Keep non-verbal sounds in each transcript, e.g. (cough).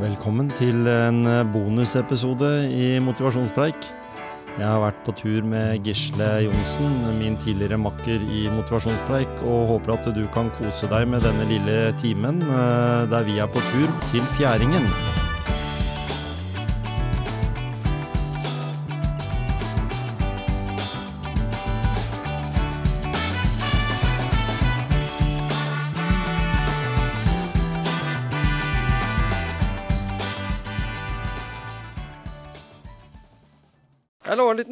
Velkommen til en bonusepisode i Motivasjonspreik. Jeg har vært på tur med Gisle Johnsen, min tidligere makker i Motivasjonspreik, og håper at du kan kose deg med denne lille timen eh, der vi er på tur til Fjæringen.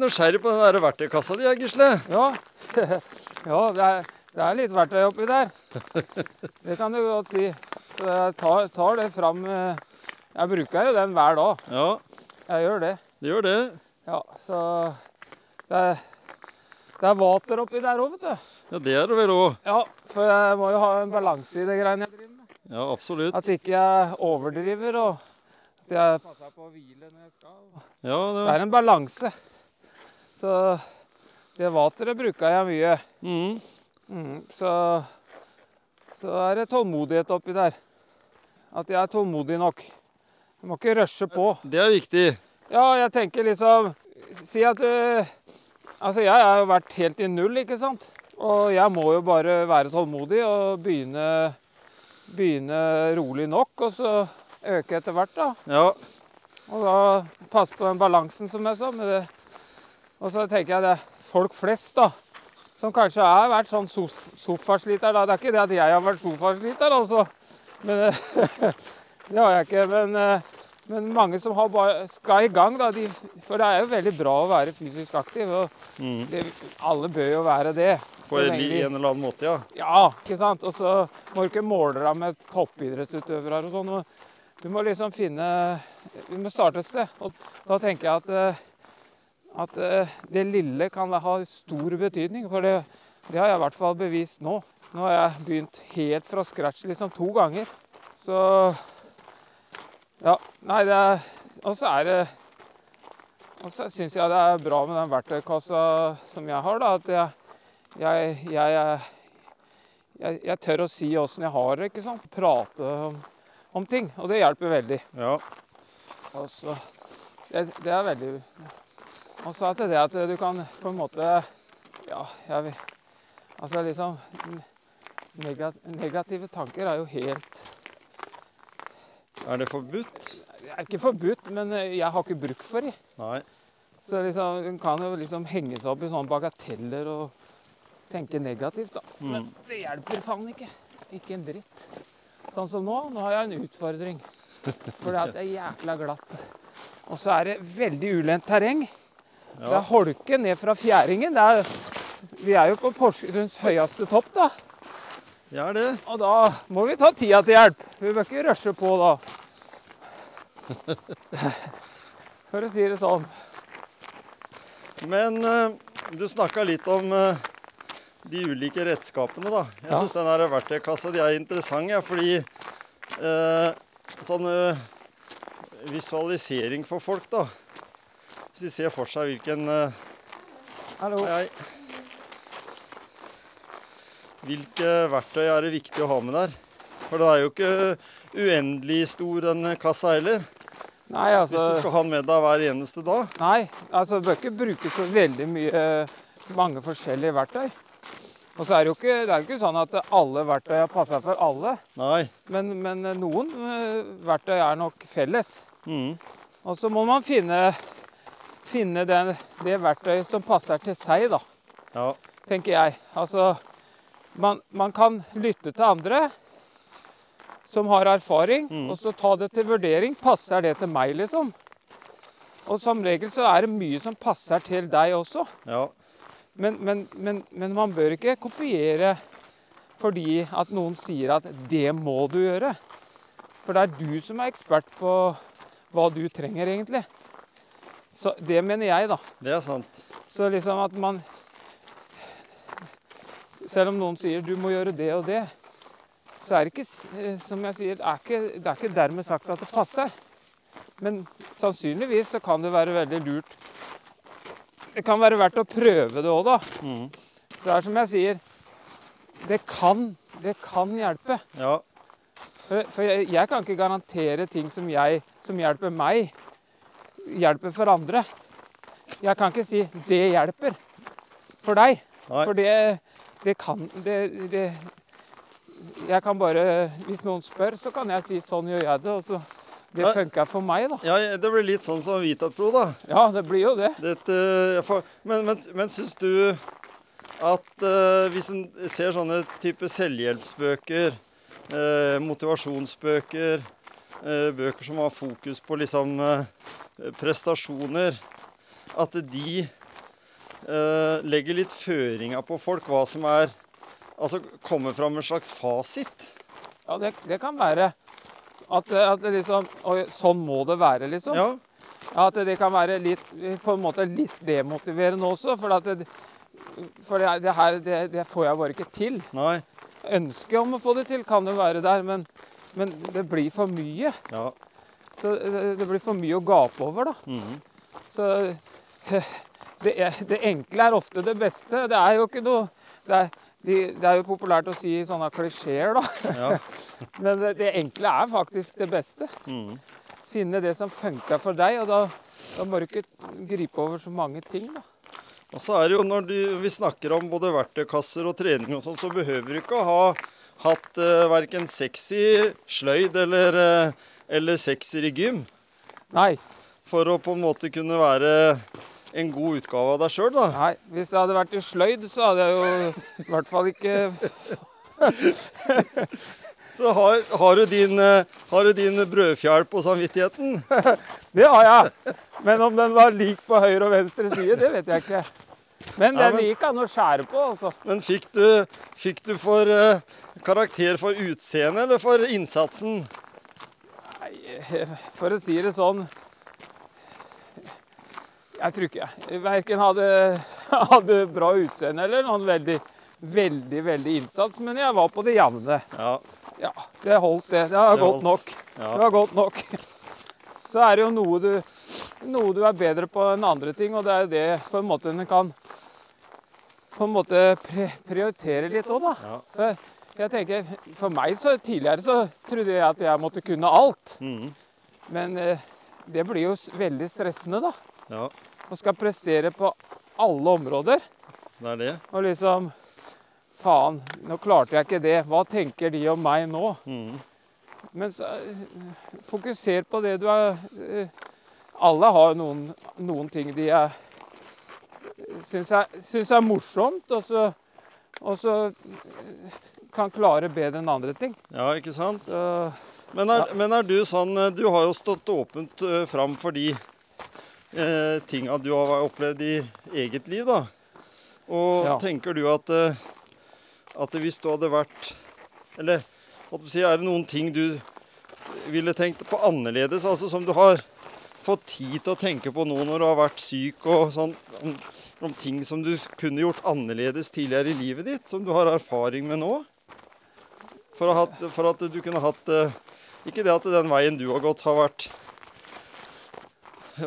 Nysgjerrig på den der verktøykassa di, Gisle. Ja, (laughs) ja det, er, det er litt verktøy oppi der. Det kan du godt si. Så jeg tar, tar det fram eh, Jeg bruker jo den hver dag. Ja, Jeg gjør det. det gjør det. Ja, så det er, det er vater oppi der òg, vet du. Ja, det er det vel òg. Ja, for jeg må jo ha en balanse i det greiene jeg driver med. Ja, absolutt. At ikke jeg overdriver og at jeg passer på å hvile når jeg skal. Ja, Det det er en balanse. Så det vateret bruker jeg mye. mm. Mm, så, så er det tålmodighet oppi der. At jeg er tålmodig nok. Jeg må ikke rushe på. Det er viktig. Ja, jeg tenker liksom Si at eh, Altså, jeg har jo vært helt i null, ikke sant? Og jeg må jo bare være tålmodig og begynne, begynne rolig nok, og så øke etter hvert, da. Ja, Og da passe på den balansen, som jeg sa. Med det. Og så tenker jeg det er folk flest, da. Som kanskje har vært sånn sof sofasliter. da. Det er ikke det at jeg har vært sofasliter, altså. Men (laughs) Det har jeg ikke. Men, men mange som har bare, skal i gang, da. De, for det er jo veldig bra å være fysisk aktiv. Og mm. det, alle bør jo være det. på en, de- en eller annen måte, ja. ja, ikke sant? Og så må du ikke måle deg med toppidrettsutøvere og sånn. Du må liksom finne Du må starte et sted. Og da tenker jeg at, eh, at eh, det lille kan ha stor betydning. For det, det har jeg i hvert fall bevist nå. Nå har jeg begynt helt fra scratch liksom to ganger. Så Ja. Nei, det er Og så er det Og så syns jeg det er bra med den verktøykassa som jeg har, da. At jeg jeg, jeg, jeg, jeg tør å si åssen jeg har det. ikke sant? Prate om, om ting. Og det hjelper veldig. Ja, Og så, det, det er veldig Og så er det at du kan på en måte Ja, jeg vil Altså liksom negat, Negative tanker er jo helt Er det forbudt? Det er ikke forbudt, men eh, jeg har ikke bruk for det. Nei. Så liksom, en kan jo liksom henge seg opp i sånne bagateller og tenke negativt, da. Men Mm. det hjelper faen ikke. Ikke en dritt. Sånn som nå. Nå har jeg en utfordring. (laughs) For det er jækla glatt. Og så er det veldig ulendt terreng. Det er holke ned fra fjæringen. Det er, vi er jo på Porsgrunns høyeste topp, da. Er det. Og da må vi ta tida til hjelp. Vi bør ikke rushe på da. (laughs) For å si det sånn. Men eh, du snakka litt om eh, de ulike redskapene, da. Jeg Ja. syns den her verktøykassa de er interessant, ja, fordi eh, sånn eh, visualisering for folk, da. Hvis de ser for seg hvilken eh, Hallo. Hei, hei. Hvilke verktøy er det viktig å ha med der? For det er jo ikke uendelig stor, den kassa heller. Nei, altså... Hvis du skal ha den med deg hver eneste dag. Nei, altså du bør ikke bruke så veldig mye mange forskjellige verktøy. Og så er det jo ikke, det er jo ikke sånn at alle verktøy passer for alle. Nei. Men, men noen eh, verktøy er nok felles. Mm. Og så må man finne, finne den, det verktøyet som passer til seg, da, Ja. tenker jeg. Altså, man, man kan lytte til andre som har erfaring, Mm. og så ta det til vurdering. Passer det til meg, liksom? Og som regel så er det mye som passer til deg også. ja. Men, men, men, men man bør ikke kopiere fordi at noen sier at 'det må du gjøre'. For det er du som er ekspert på hva du trenger, egentlig. Så Det mener jeg, da. Det er sant. Så liksom at man Selv om noen sier 'du må gjøre det og det', så er det ikke, eh, som jeg sier, det er ikke, det er ikke dermed sagt at det passer. Men sannsynligvis så kan det være veldig lurt Det kan være verdt å prøve det òg, da. Mm. Så det er som jeg sier Det kan, det kan hjelpe. Ja. For, for jeg, jeg kan ikke garantere ting som, jeg, som hjelper meg, hjelper for andre. Jeg kan ikke si 'det hjelper' for deg. Nei. For det, det kan det, det Jeg kan bare Hvis noen spør, så kan jeg si 'sånn gjør jeg det'. Og så det Nei. funker for meg, da. Ja, det blir litt sånn som Vitapro, da. Ja, det blir jo det. Dette, men men, men syns du at uh, hvis en ser sånne type selvhjelpsbøker, uh, motivasjonsbøker, uh, bøker som har fokus på liksom prestasjoner, at de eh, legger litt føringer på folk, hva som er Altså kommer fram en slags fasit? Ja, det, det kan være at, at det liksom Oi, sånn må det være, liksom. Ja. At det kan være litt, på en måte litt demotiverende også. For, det, for det, det her det, det får jeg bare ikke til. Nei. Ønsket om å få det til kan jo være der, men, men det blir for mye. Ja. Så det, det blir for mye å gape over, da. Mhm. Så (laughs) det, er, det enkle er ofte det beste. Det er jo ikke noe Det er, de, det er jo populært å si sånne klisjeer, da. ja. (laughs) Men det, det enkle er faktisk det beste. Mhm. Finne det som funker for deg, og da, da må du ikke gripe over så mange ting, da. Og så er det jo når du, vi snakker om både verktøykasser og trening og sånn, så behøver du ikke ha hatt uh, verken sexy sløyd eller, eh, eller sekser i gym Nei, for å på en måte kunne være en god utgave av deg sjøl, da. nei, hvis det hadde vært i sløyd, så hadde jeg jo i hvert fall ikke (laughs) Så har, har, du din, eh, har du din brødfjær på samvittigheten? (laughs) Det har jeg. Men om den var lik på høyre og venstre side, det vet jeg ikke. Men Nei, den men- gikk an å skjære på, altså. Men fikk du, fikk du for uh, karakter for utseendet eller for innsatsen? (laughs) For å si det sånn Jeg tror ikke jeg verken hadde, (laughs) hadde bra utseende eller noen veldig, veldig, veldig innsats, men jeg var på det jevne. Ja. Ja, det holdt, det. Det var Det holdt. nok. ja. Det har gått nok. (laughs) Så er det jo noe du, noe du er bedre på enn andre ting, og det er det på en måte en kan på en måte prioritere litt òg, da. Ja. Jeg tenker, for meg så tidligere så trodde jeg at jeg måtte kunne alt. Mm. Men eh, det blir jo veldig stressende, da. ja. Å skal prestere på alle områder. Det er det. Og liksom Faen, nå klarte jeg ikke det. Hva tenker de om meg nå? Mm. Men så, eh, fokuser på det du er eh, Alle har noen, noen ting de er syns er, syns er morsomt, og så, og så eh, kan klare bedre enn andre ting. Ja, ikke sant? Så, Men er, men er du sånn eh, Du har jo stått åpent uh, fram for de eh, tinga du har opplevd i eget liv, da. Og Ja. tenker du at, eh, at hvis du hadde vært Eller si, er det noen ting du ville tenkt på annerledes? Altså som du har fått tid til å tenke på nå når du har vært syk og sånn. Om, om ting som du kunne gjort annerledes tidligere i livet ditt, som du har erfaring med nå? For, ha, for at du kunne hatt eh, Ikke det at den veien du har gått, har vært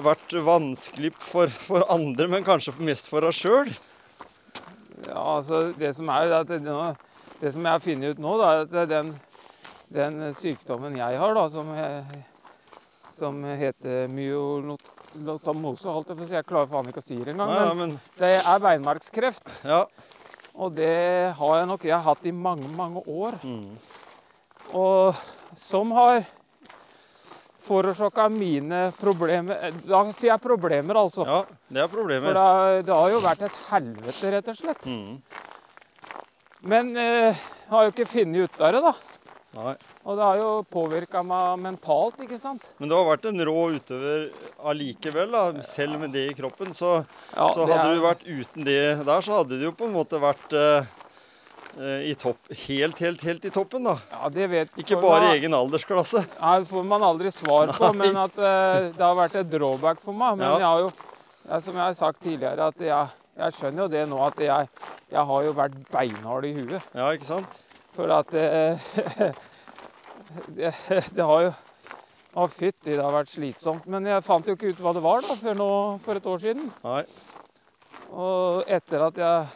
vært vanskelig for, for andre, men kanskje mest for deg sjøl. ja, altså det som er at det, det som jeg har funnet ut nå, da, er at det den, den sykdommen jeg har, da, som, som heter myolotamose holdt jeg på å si. Jeg klarer faen ikke å si det engang. Men, ja, Men men det er beinmargskreft. Ja. Og det har jeg nok jeg har hatt i mange, mange år. Mm. Og som har forårsaka mine problemer Da sier jeg problemer, altså. ja, det er For problemer. det, det har jo vært et helvete, rett og slett. Mm. Men eh, har jo ikke funnet ut av det, da. Nei. Og det har jo påvirka meg mentalt, ikke sant. Men du har vært en rå utøver allikevel, da. selv med det i kroppen. Så, Ja, så hadde er- du vært uten det der, så hadde du jo på en måte vært eh, eh, i topp, helt, helt, helt i toppen, da. Ja, det vet Ikke bare i egen aldersklasse. Nei, det får man aldri svar på, men at eh, det har vært et drawback for meg. Men Ja. jeg har jo, jeg, som jeg har sagt tidligere, at jeg, jeg skjønner jo det nå at jeg, jeg har jo vært beinhard i huet. Ja, ikke sant? For at det, (laughs) det, det har jo Å, fytti, det har vært slitsomt. Men jeg fant jo ikke ut hva det var da, før nå for et år siden. Nei. Og etter at jeg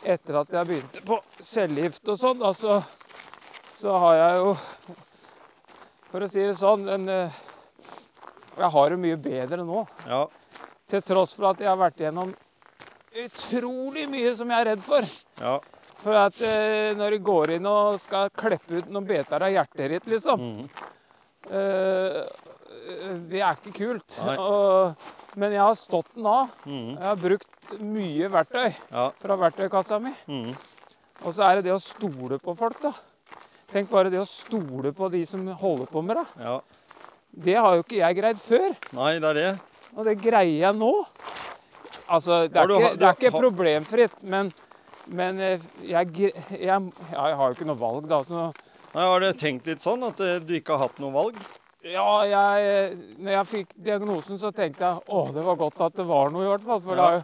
etter at jeg begynte på cellegift og sånn, da, så, har jeg jo For å si det sånn den, eh, Jeg har det mye bedre nå. Ja. Til tross for at jeg har vært igjennom utrolig mye som jeg er redd for. Ja. For at eh, når du går inn og skal kleppe ut noen beter av hjertet ditt, liksom mm. eh, Det er ikke kult. Og, men jeg har stått den av. Mm. Jeg har brukt mye verktøy Ja. fra verktøykassa mi. Mm. Og så er det det å stole på folk, da. Tenk bare det å stole på de som holder på med det. ja. Det har jo ikke jeg greid før. Nei, det er det. Og det greier jeg nå. Altså, det er du ikke, det er ikke problemfritt, men, men eh, jeg, jeg, jeg har jo ikke noe valg, da. Nei, Har du tenkt litt sånn at eh, du ikke har hatt noe valg? ja, jeg Når jeg fikk diagnosen, så tenkte jeg å, det var godt at det var noe, i hvert fall. For det, har jo,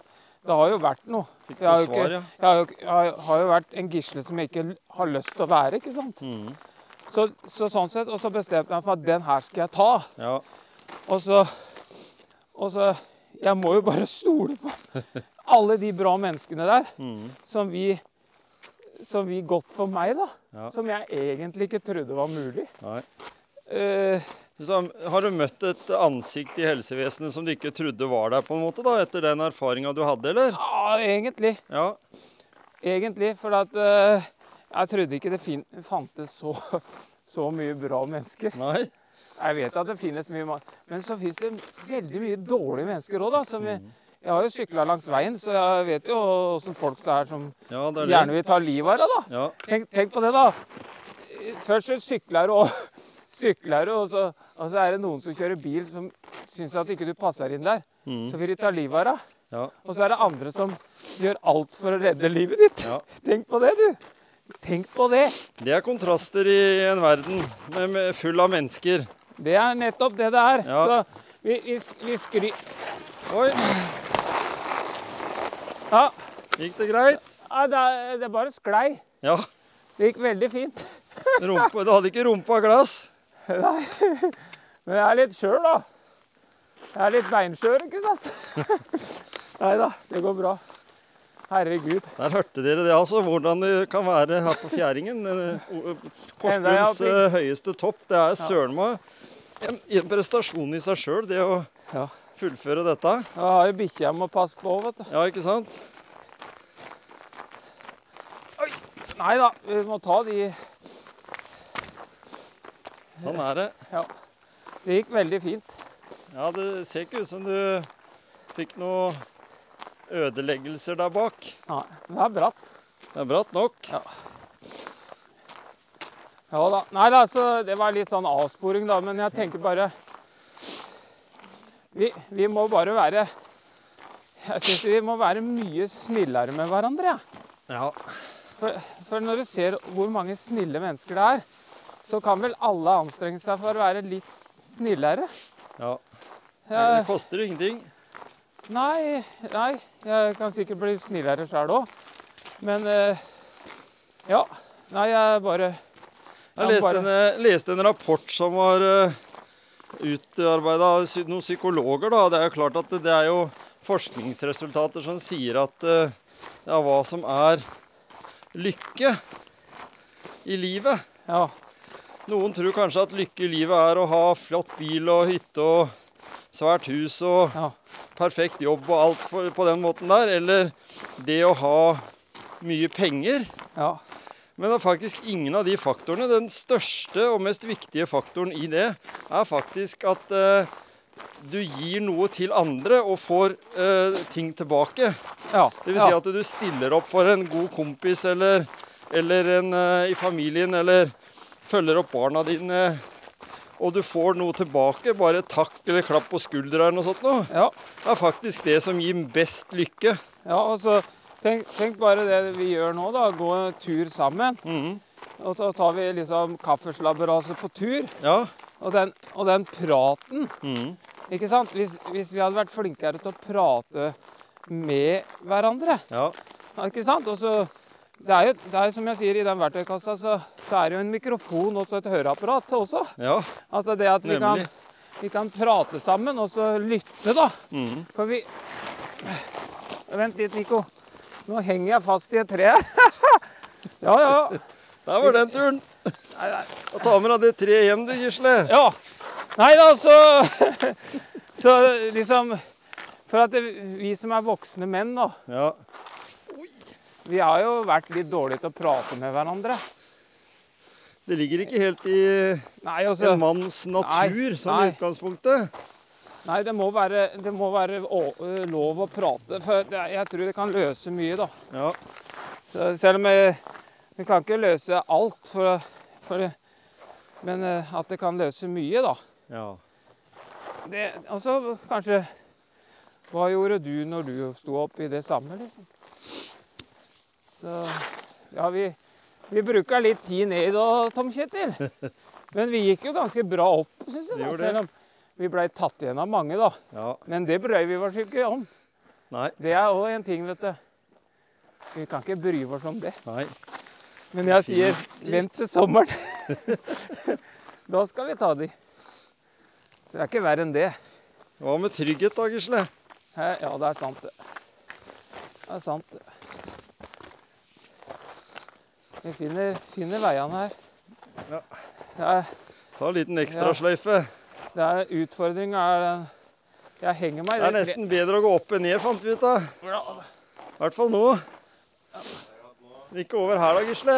det har jo vært noe. Fikk Jeg har, jo svar, ikke, ja? har jo, jeg har- har jo vært en gisle som jeg ikke har lyst til å være, ikke sant. Mm. Så, så sånn sett, Og så bestemte jeg meg for at den her skal jeg ta. Ja. Og så, og så Jeg må jo bare stole på (laughs) alle de bra menneskene der mm. som vi som vi godt for meg, da. Ja. Som jeg egentlig ikke trodde var mulig. Eh, Så har du møtt et ansikt i helsevesenet som du ikke trodde var der, på en måte, da, etter den erfaringa du hadde, eller? ja, egentlig. Ja. Egentlig. For at eh, jeg trodde ikke det fantes så, (laughs) så mye bra mennesker. Nei? Jeg vet at det finnes mye, men så finnes det veldig mye dårlige mennesker òg, da. Som vi, jeg har jo sykla langs veien, så jeg vet jo åssen folk det er som Ja, det er gjerne vil ta livet av deg, da. Ja. Tenk, tenk på det, da. Først så sykler du, og, (laughs) sykler du, og, så, og så er det noen som kjører bil som syns at ikke du passer inn der. Mm. Så vil de ta livet av deg. Ja. Og så er det andre som gjør alt for å redde livet ditt. (laughs) Tenk på det, du. Tenk på det. Det er kontraster i en verden full av mennesker. Det er nettopp det det er. Så vi, vi, vi skry... Oi, Ja, gikk det greit? ja, det, det bare sklei. Ja. Det gikk veldig fint. (laughs) Rumpa, du hadde ikke rumpa glass? Nei. Men jeg er litt skjør, da. Jeg er litt beinskjør, ikke sant? (laughs) Nei da, det går bra. Herregud. Der hørte dere det, altså. Hvordan det kan være her på Fjæringen. Eh, jeg Porsgrunns eh, høyeste topp. Det er søren meg en, en prestasjon i seg sjøl, det å Ja. Fullføre dette. Jeg har jo bikkje jeg må passe på, vet du. Ja, ikke sant? Nei da, vi må ta de Sånn er det. Ja. Det gikk veldig fint. Ja, det ser ikke ut som du fikk noe ødeleggelser der bak. Nei, det er bratt. Det er bratt nok. Ja da. Nei da, så det var litt sånn avsporing, da. Men jeg tenker bare Vi, vi må bare være Jeg syns vi må være mye snillere med hverandre, Ja. Ja. For, for når du ser hvor mange snille mennesker det er, så kan vel alle anstrenge seg for å være litt snillere. ja. Men Det koster ingenting. nei, nei, jeg kan sikkert bli snillere sjøl òg. Men eh, ja. Nei, jeg bare Jeg leste en, eh, leste en rapport som var uh, utarbeida noen psykologer. Da. Det er jo klart at det, det er jo forskningsresultater som sier at eh, ja, hva som er lykke i livet. Ja. Noen tror kanskje at lykke i livet er å ha flott bil og hytte og svært hus og Ja. perfekt jobb og alt for, på den måten der. Eller det å ha mye penger. ja. Men det er faktisk ingen av de faktorene. Den største og mest viktige faktoren i det er faktisk at eh, du gir noe til andre og får eh, ting tilbake. ja. Det vil ja. si at du stiller opp for en god kompis eller, eller en eh, i familien, eller følger opp barna dine. Og du får noe tilbake, bare takk eller klapp på skuldra eller noe sånt noe. Ja. Det er faktisk det som gir best lykke. ja, og så tenk, tenk bare det vi gjør nå, da. Gå en tur sammen. Mhm. Og så tar vi liksom kaffeslabberaset på tur. Ja. Og den, og den praten, Mhm. ikke sant. Hvis, hvis vi hadde vært flinkere til å prate med hverandre, ja. ikke sant. Og så det er, jo, det er som jeg sier, i den verktøykassa så, så er det jo en mikrofon og et høreapparat også. ja. Altså det at vi kan, vi kan prate sammen og så lytte, da. Mhm. For vi Vent litt, Nico. Nå henger jeg fast i et tre. (laughs) ja, ja. Der var den turen. Nei, nei. Og ta med deg det treet hjem, du, Gisle. Ja. Nei da, så (laughs) Så liksom For at det, vi som er voksne menn, da, Ja. vi har jo vært litt dårlige til å prate med hverandre. Det ligger ikke helt i Nei, også, en manns natur, Nei, sånn i utgangspunktet. Nei det må være, det må være å, ø, lov å prate. For det, jeg tror det kan løse mye, da. Ja. Så selv om jeg, vi kan ikke løse alt, for, for, men eh, at det kan løse mye, da. ja. Det, altså kanskje Hva gjorde du når du sto opp i det samme, liksom? Så Ja, vi, vi bruker litt tid ned da, Tom Kjetil. (laughs) Men vi gikk jo ganske bra opp, syns jeg. Da, selv om vi blei tatt igjen av mange, da. ja. Men det brøy vi oss ikke om. Nei. Det er òg en ting, vet du. Vi kan ikke bry oss om det. Nei. Men jeg sier vent til sommeren. (laughs) da skal vi ta de. Så det er ikke verre enn det. Hva med trygghet, da, Gisle? Ja, det er sant, det. Det er sant, det. Vi finner, finner veiene her. Ja. Ta en liten Ja. Det er utfordringa Jeg henger meg i Det det er nesten bedre å gå opp enn ned, fant vi ut av. I hvert fall nå. Ikke over her da, Gisle.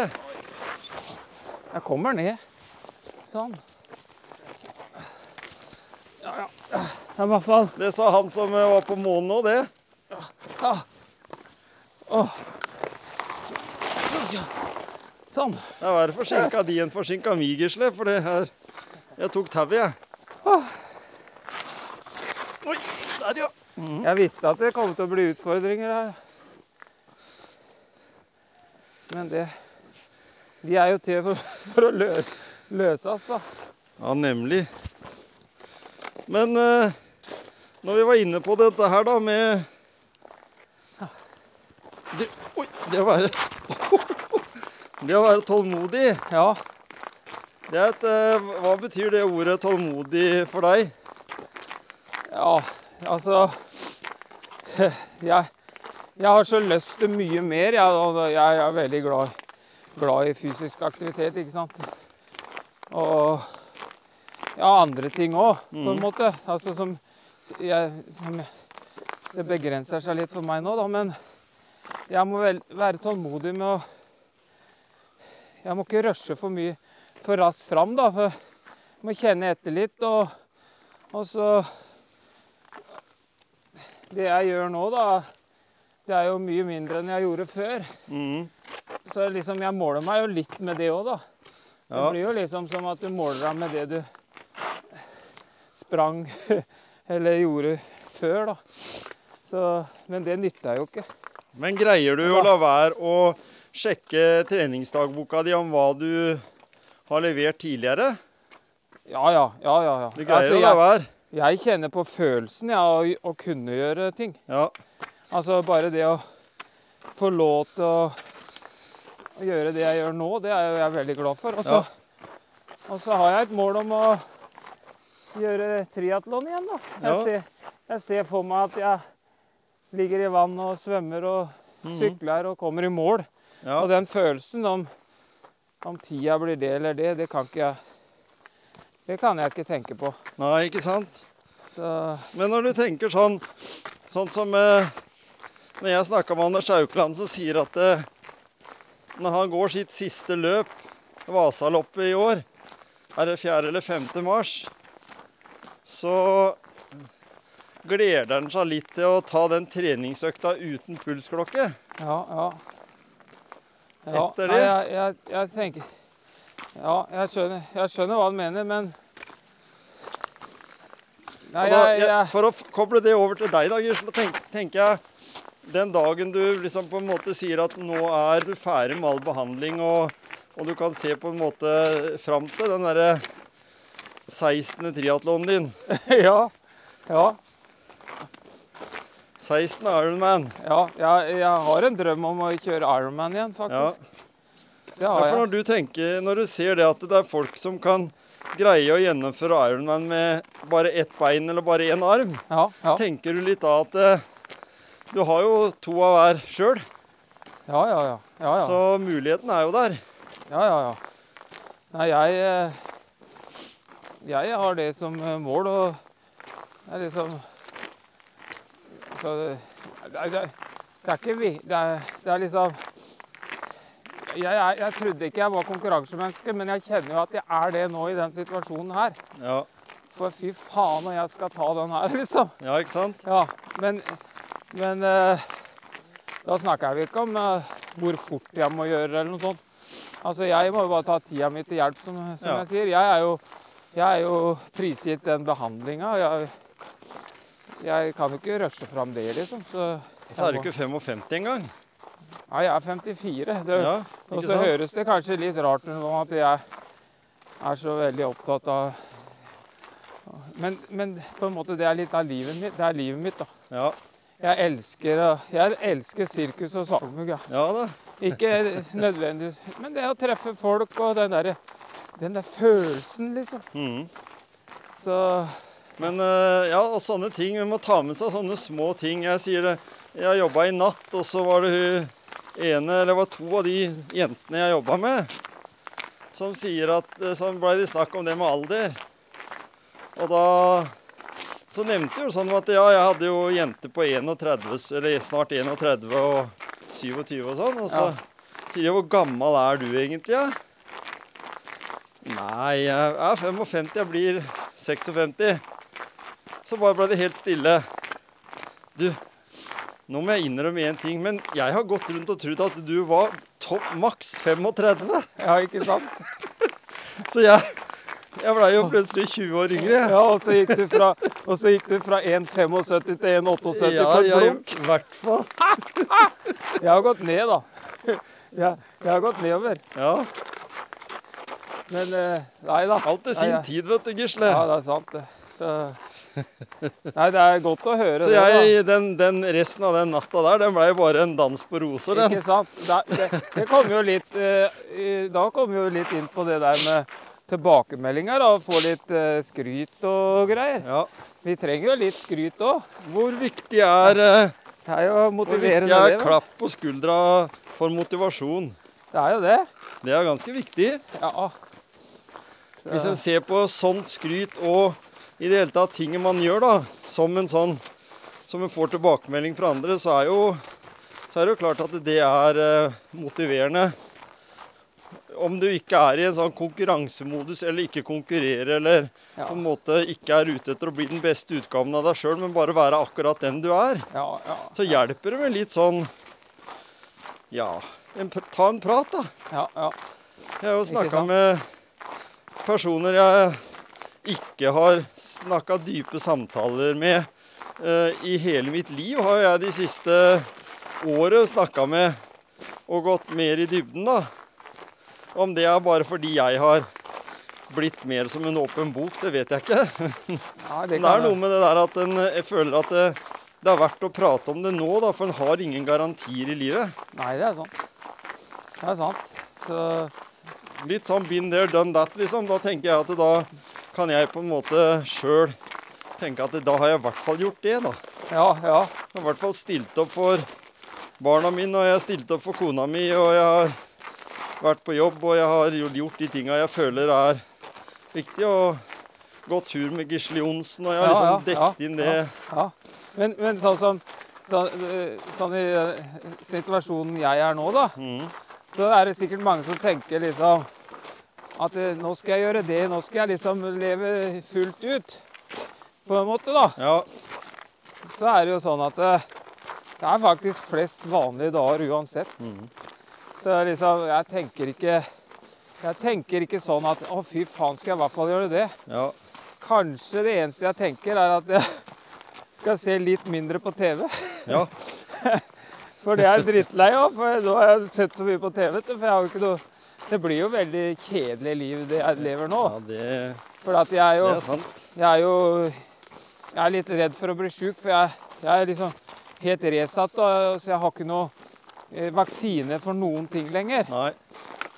Jeg kommer ned. Sånn. Ja, ja. Det er i hvert fall Det sa han som eh, var på månen òg, det. Ja. Åh. Ja. Sånn. Det er verre forsinka de enn forsinka mi, Gisle, for det her Jeg tok tauet, jeg. Oi, der, ja. Jeg visste at det kom til å bli utfordringer her. Men det De er jo til for, for å lø, oss, da. Ja, nemlig. Men eh, når vi var inne på dette her, da, med det, Oi, det å være (laughs) Det å være tålmodig, Ja. Det et eh, Hva betyr det ordet tålmodig for deg? Ja, altså Jeg, jeg har så lyst til mye mer. Jeg, jeg er veldig glad, glad i fysisk aktivitet, ikke sant. Og ja, andre ting òg, på en måte. Altså som, jeg, som Det begrenser seg litt for meg nå, da, men jeg må vel være tålmodig med å Jeg må ikke rushe for mye for raskt fram, da. For jeg må kjenne etter litt, og, og så det jeg gjør nå, da, det er jo mye mindre enn jeg gjorde før. Mm. Så liksom, jeg måler meg jo litt med det òg, da. Det Ja. blir jo liksom som at du måler deg med det du sprang (laughs) eller gjorde før, da. Så, men det nytter jo ikke. Men greier du å la være å sjekke treningsdagboka di om hva du har levert tidligere? Ja, ja. ja, ja, ja. Du greier Altså, å la være? jeg, kjenner på følelsen ja, å, å kunne gjøre ting. Ja. Altså bare det å få lov til å, å gjøre det jeg gjør nå, det er jo jeg veldig glad for. Og så, og så har jeg et mål om å gjøre triatlon igjen, da. Jeg, Ja. ser, jeg ser for meg at jeg ligger i vann og svømmer og sykler og kommer i mål. ja. Og den følelsen om, om tida blir det eller det, det kan ikke jeg Det kan jeg ikke tenke på. Nei, ikke sant? Så Men når du tenker sånn, sånn som eh, Når jeg snakka med Anders Haukeland, så sier at eh, når han går sitt siste løp, Vasaloppet i år, er det 4. eller 5. mars, så gleder han seg litt til å ta den treningsøkta uten pulsklokke. Ja, ja. Ja Etter det? Jeg, jeg, jeg tenker Ja, jeg skjønner, jeg skjønner hva han mener, men Nei, da, for å koble det over til deg, da, Gisle, tenk, tenker jeg den dagen du liksom på en måte sier at nå er du ferdig med all behandling, og, og du kan se på en måte fram til den derre 16. triatlonen din. (laughs) Ja. Ja. 16 Ironman. ja jeg, jeg har en drøm om å kjøre Ironman igjen, faktisk. Ja, for når du tenker, når du ser det at det er folk som kan greie å gjennomføre Ironman med bare ett bein eller bare én arm, Ja, ja. tenker du litt da at eh, du har jo to av hver sjøl, Ja, ja, ja. ja, ja. så muligheten er jo der. ja, ja, ja. Nei, jeg eh, Jeg har det som eh, mål, og det er liksom Så det, det, det, er- ikke vi... Det det er liksom jeg, jeg, jeg trodde ikke jeg var konkurransemenneske, men jeg kjenner jo at jeg er det nå i den situasjonen her. Ja, For fy faen når jeg skal ta den her, (laughs) liksom. ja ikke sant? Ja, men, men eh, da snakker vi ikke om eh, hvor fort jeg må gjøre eller noe sånt. Altså, jeg må jo bare ta tida mi til hjelp, som, som Ja. jeg sier. Jeg er jo, jeg er jo prisgitt den behandlinga. Jeg, kan jo ikke rushe fram det, liksom. Så, Så er du ikke 55 engang. Nei, jeg er 54. Det, Ja, og så høres det kanskje litt rart ut om at jeg er så veldig opptatt av men, men på en måte det er litt av livet mitt. Det er livet mitt, da. Ja, Jeg elsker, jeg elsker sirkus og sagmugg. Ja. ja da. Ikke nødvendigvis Men det å treffe folk og den der, den der følelsen, liksom. Mm. Så Men eh, ja, og sånne ting. Vi må ta med seg sånne små ting. Jeg sier det, jeg jobba i natt, og så var det hun ene, eller det var to av de jentene jeg jobba med, som sier at Som blei ble det snakk om det med alder. Og da så nevnte jo sånn at ja, jeg hadde jo jenter på 31, eller snart 31 og 27 og sånn. Og så Ja. sier de hvor gammel er du egentlig? Ja? Nei, jeg er 55, jeg blir 56. Så bare ble det helt stille. Du, nå må jeg innrømme én ting, men jeg har gått rundt og trodd at du var topp maks 35. Ja, ikke sant? (laughs) Så jeg, jeg blei jo plutselig 20 år yngre. Ja, og så gikk du fra, gikk du fra 1,75 til 1,78 Ja, på et ja, blunk. i hvert fall. (laughs) Jeg har gått ned, da. (laughs) Jeg, jeg har gått nedover. Ja, Men eh, nei da. alt til sin Nei, tid, vet du, Gisle. Ja, det er sant, det. Så, nei, det er godt å høre Så det. Så jeg, den, den resten av den natta der, den blei bare en dans på roser, den. Ikke sant? Da, det, det kommer jo litt eh, Da kom vi jo litt inn på det der med tilbakemeldinger. da, Få litt eh, skryt og greier. Ja. Vi trenger jo litt skryt òg. Hvor viktig er, eh, Det er jo hvor viktig er det. klapp på skuldra for motivasjon? Det er jo det. Det er ganske viktig. Ja. Hvis en ser på sånt skryt og i det hele tatt ting man gjør da, som en sånn som en får tilbakemelding fra andre, så er jo så er det jo klart at det er eh, motiverende. Om du ikke er i en sånn konkurransemodus eller ikke konkurrerer eller Ja. på en måte ikke er ute etter å bli den beste utgaven av deg sjøl, men bare være akkurat den du er, Ja, ja, så hjelper det med litt sånn Ja, en, ta en prat, da. ja, ja. Jeg har jo snakka med personer jeg ikke har snakka dype samtaler med eh, i hele mitt liv. Har jeg de siste året snakka med og gått mer i dybden, da. Om det er bare fordi jeg har blitt mer som en åpen bok, det vet jeg ikke. ja det Men det er noe med det der at en, føler at det, det er verdt å prate om det nå, da, for en har ingen garantier i livet. Nei, det er sant. Det er sant. Så Litt sånn been there, done that, liksom. Da tenker jeg at da kan jeg på en måte sjøl tenke at da har jeg i hvert fall gjort det, da. ja, ja. Jeg har i hvert fall stilt opp for barna mine, og jeg har stilt opp for kona mi, og jeg har vært på jobb, og jeg har gjort de tinga jeg føler er viktig. Og gått tur med Gisle Johnsen, og jeg har liksom dekket inn det. ja. Men, men sånn som sånn, sånn i situasjonen jeg er nå, da. mm. så er det sikkert mange som tenker liksom at eh, nå skal jeg gjøre det, nå skal jeg liksom leve fullt ut. På en måte, da. Ja, Så er det jo sånn at eh, det er faktisk flest vanlige dager uansett. Mm. Så liksom, jeg tenker ikke Jeg tenker ikke sånn at å, fy faen, skal jeg i hvert fall gjøre det. ja. Kanskje det eneste jeg tenker, er at jeg skal se litt mindre på TV. ja. (laughs) For det er jeg drittlei av, for nå har jeg sett så mye på TV. For jeg har jo ikke noe Det blir jo veldig kjedelig liv det jeg lever nå. ja det, For at jeg er jo det er sant. Jeg er jo Jeg er litt redd for å bli sjuk, for jeg, jeg er liksom helt resatt. Og, så jeg har ikke noe eh, vaksine for noen ting lenger. Nei.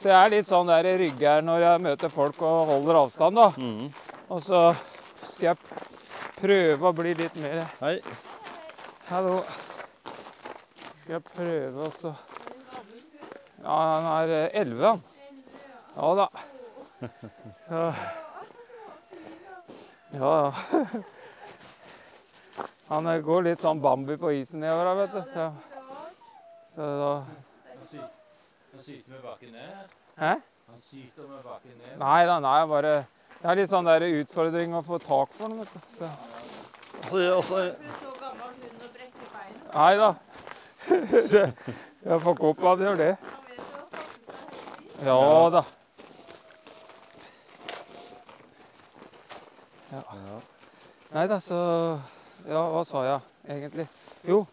Så jeg er litt sånn der i rygger når jeg møter folk og holder avstand, da. Mm. Og så skal jeg prøve å bli litt mer Hei. Hallo. Skal jeg prøve også Ja, han er elleve, 11, han. Ja da. (laughs) Så Ja, ja. Han eh, går litt sånn Bambi på isen nedover her, vet du. Så, så da Han syter med bakken ned? Hæ? Han syter med bakken ned? Nei da, nei, bare Det er litt sånn der utfordring å få tak for den, vet du. Så, Altså, altså, nei da. (laughs) Jeg får ikke opp hva det gjør, det. Ja da. Ja. ja. Nei da, så Ja, hva sa jeg egentlig? Jo,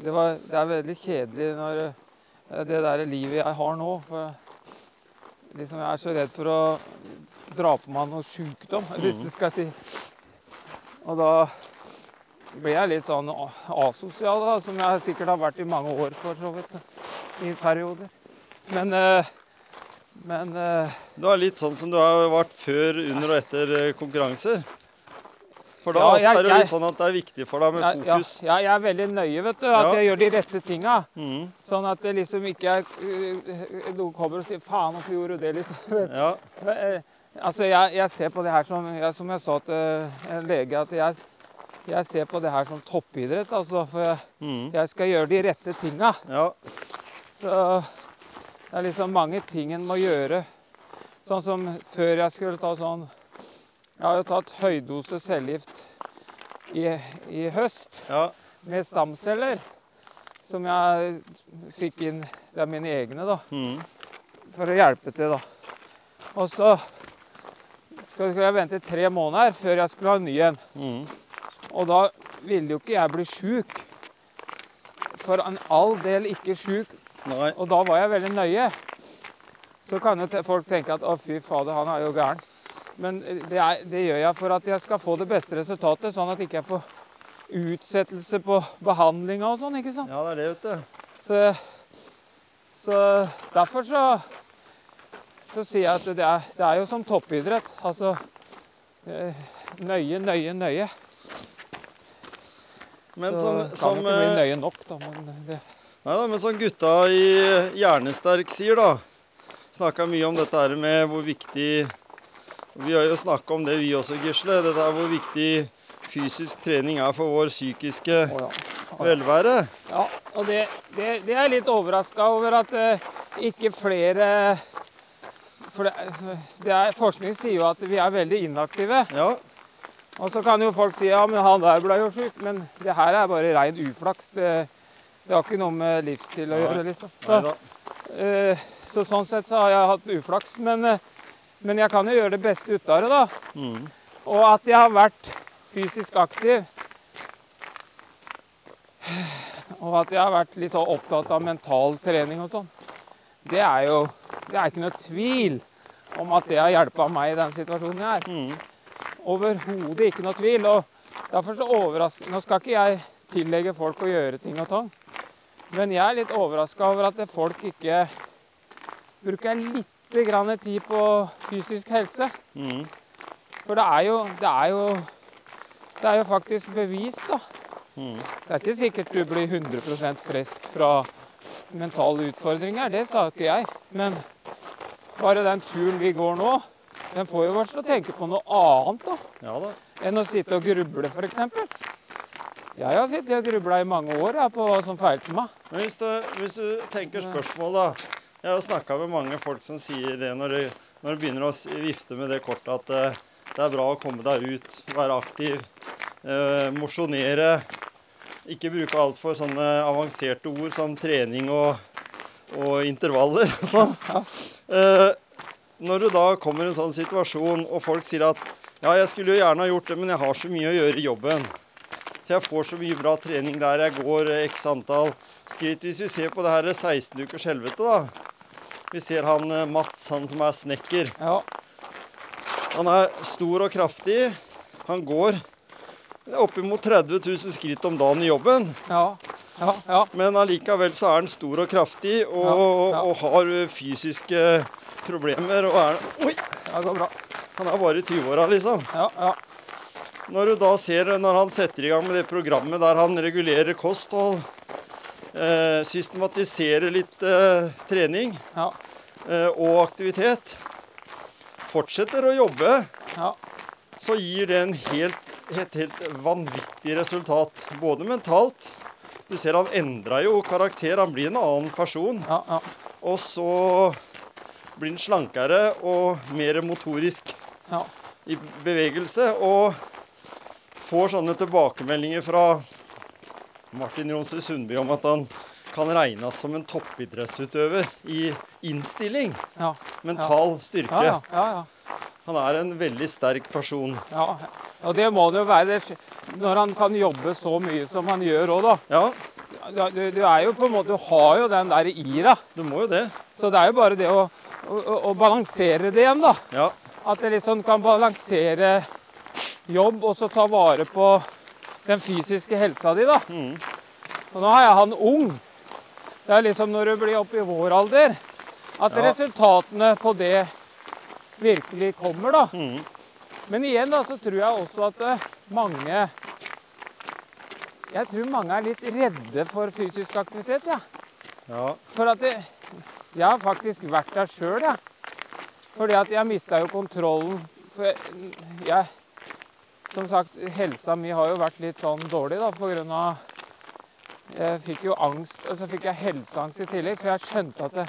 det, var, det er veldig kjedelig når eh, det der livet jeg har nå. For liksom jeg er så redd for å dra på meg noe sjukdom, (laughs) hvis Mhm. det skal si. Og da blir jeg litt sånn asosial, da, som jeg sikkert har vært i mange år for så vidt. I perioder. Men eh, Men uh, Du er litt sånn som du har vært før, under og etter eh, konkurranser. For da Ja, altså, jeg- er det jo litt sånn at det er viktig for deg med jeg, ja, fokus. ja, jeg er veldig nøye, vet du. At Ja. jeg gjør de rette tinga. Mm. Sånn at det liksom ikke er øh, Noen kommer og sier 'faen, hvorfor gjorde du det', liksom. (laughs) Ja. Eh, Altså, jeg, jeg ser på det her som jeg, Som jeg sa til en lege, at jeg, jeg ser på det her som toppidrett. Altså, for jeg, mm. skal gjøre de rette tinga. ja. Så det er liksom mange ting en må gjøre. Sånn som før jeg skulle ta sånn Jeg har jo tatt høydose cellegift i, i høst Ja. med stamceller. Som jeg fikk inn Det er mine egne, da. Mm. For å hjelpe til, da. Og så skulle jeg vente tre måneder før jeg skulle ha en ny en. Mm. Og da ville jo ikke jeg bli sjuk. For en all del ikke sjuk Nei. Og da var jeg veldig nøye. Så kan jo folk tenke at å, fy fader, han er jo gæren. Men eh, det, er, det gjør jeg for at jeg skal få det beste resultatet, sånn at jeg ikke får utsettelse på behandlinga og sånn, ikke sant. Ja, det er det, vet du. Så, så derfor så, så sier jeg at det er, det er jo som toppidrett. Altså eh, nøye, nøye, nøye. Men så som, kan som, jo ikke bli eh, nøye nok, da. Men det, Neida, men som gutta i Hjernesterk sier, da Snakka mye om dette her med hvor viktig Vi har jo snakka om det, vi også, Gisle. Dette er hvor viktig fysisk trening er for vår psykiske ja. velvære. Ja, og det, det, det er litt overraska over at eh, ikke flere For det, det er, forskning sier jo at vi er veldig inaktive. Ja. Og så kan jo folk si ja, men han der ble jo sjuk. Men det her er bare rein uflaks. Det, det har ikke noe med livsstil å gjøre, liksom. Så, eh, så sånn sett så har jeg hatt uflaks. Men, eh, men jeg kan jo gjøre det beste ut av det, da. Mm. Og at jeg har vært fysisk aktiv. Og at jeg har vært litt så opptatt av mental trening og sånn. Det er jo Det er ikke noe tvil om at det har hjulpet meg i den situasjonen jeg er. Mm. Overhodet ikke noe tvil. Og derfor så overrasker Nå skal ikke jeg tillegge folk å gjøre ting og tang. Men jeg er litt overraska over at folk ikke bruker litt grann tid på fysisk helse. Mm. For det er jo, det er jo, det er jo faktisk bevist, da. Mm. Det er ikke sikkert du blir 100% frisk fra mentale utfordringer, det sa ikke jeg. Men bare den turen vi går nå, den får jo oss til å tenke på noe annet da, Ja da. enn å sitte og gruble, f.eks. Jeg har sittet og grubla i mange år jeg, på hva som feilte meg. Men hvis du, hvis du tenker spørsmål, da. Jeg har snakka med mange folk som sier det når du, når du begynner å vifte med det kortet, at uh, det er bra å komme deg ut, være aktiv, uh, mosjonere. Ikke bruke altfor sånne avanserte ord som trening og, og intervaller og sånn. Eh, når du da kommer i en sånn situasjon, og folk sier at ja, jeg skulle jo gjerne ha gjort det, men jeg har så mye å gjøre i jobben. Så jeg får så mye bra trening der jeg går eh, x antall skritt. Hvis vi ser på det her 16 ukers helvete, da. Vi ser han eh, Mats, han som er snekker. Ja, Han er stor og kraftig. Han går oppimot 30 000 skritt om dagen i jobben. ja, ja. ja. Men allikevel så er han stor og kraftig og, og har eh, fysiske problemer. Og er, oi, Det går bra. han er bare i 20-åra, liksom. Ja, ja. Når du da ser når han setter i gang med det programmet der han regulerer kosthold, eh, systematiserer litt eh, trening ja. eh, og aktivitet, fortsetter å jobbe, Ja. så gir det en helt, et helt vanvittig resultat. Både mentalt Du ser han endra jo karakter, han blir en annen person. Ja, ja. Og så blir han slankere og mer motorisk ja. i bevegelse. Og får sånne tilbakemeldinger fra Martin Jonsrud Sundby om at han kan regnes som en toppidrettsutøver i innstilling. ja. Mental styrke. Ja, ja, ja. Han er en veldig sterk person. ja. Og det må det jo være når han kan jobbe så mye som han gjør òg, da. Du, du er jo på en måte, du har jo den der ira. du må jo det. Så det er jo bare det å, å, å- balansere det igjen, da. Ja. At det liksom kan balansere jobb og så ta vare på den fysiske helsa di, da. Mm. Og nå er jeg han ung. Det er liksom når du blir oppe i vår alder, at Ja. resultatene på det virkelig kommer, da. Mm. Men igjen da, så tror jeg også at eh, mange Jeg tror mange er litt redde for fysisk aktivitet, ja. ja. For at det, Jeg har faktisk vært der sjøl, jeg. Fordi at jeg mista jo kontrollen. For jeg, jeg Som sagt, helsa mi har jo vært litt sånn dårlig da, på grunn av Jeg fikk jo angst, og så fikk jeg helseangst i tillegg. For jeg skjønte at det,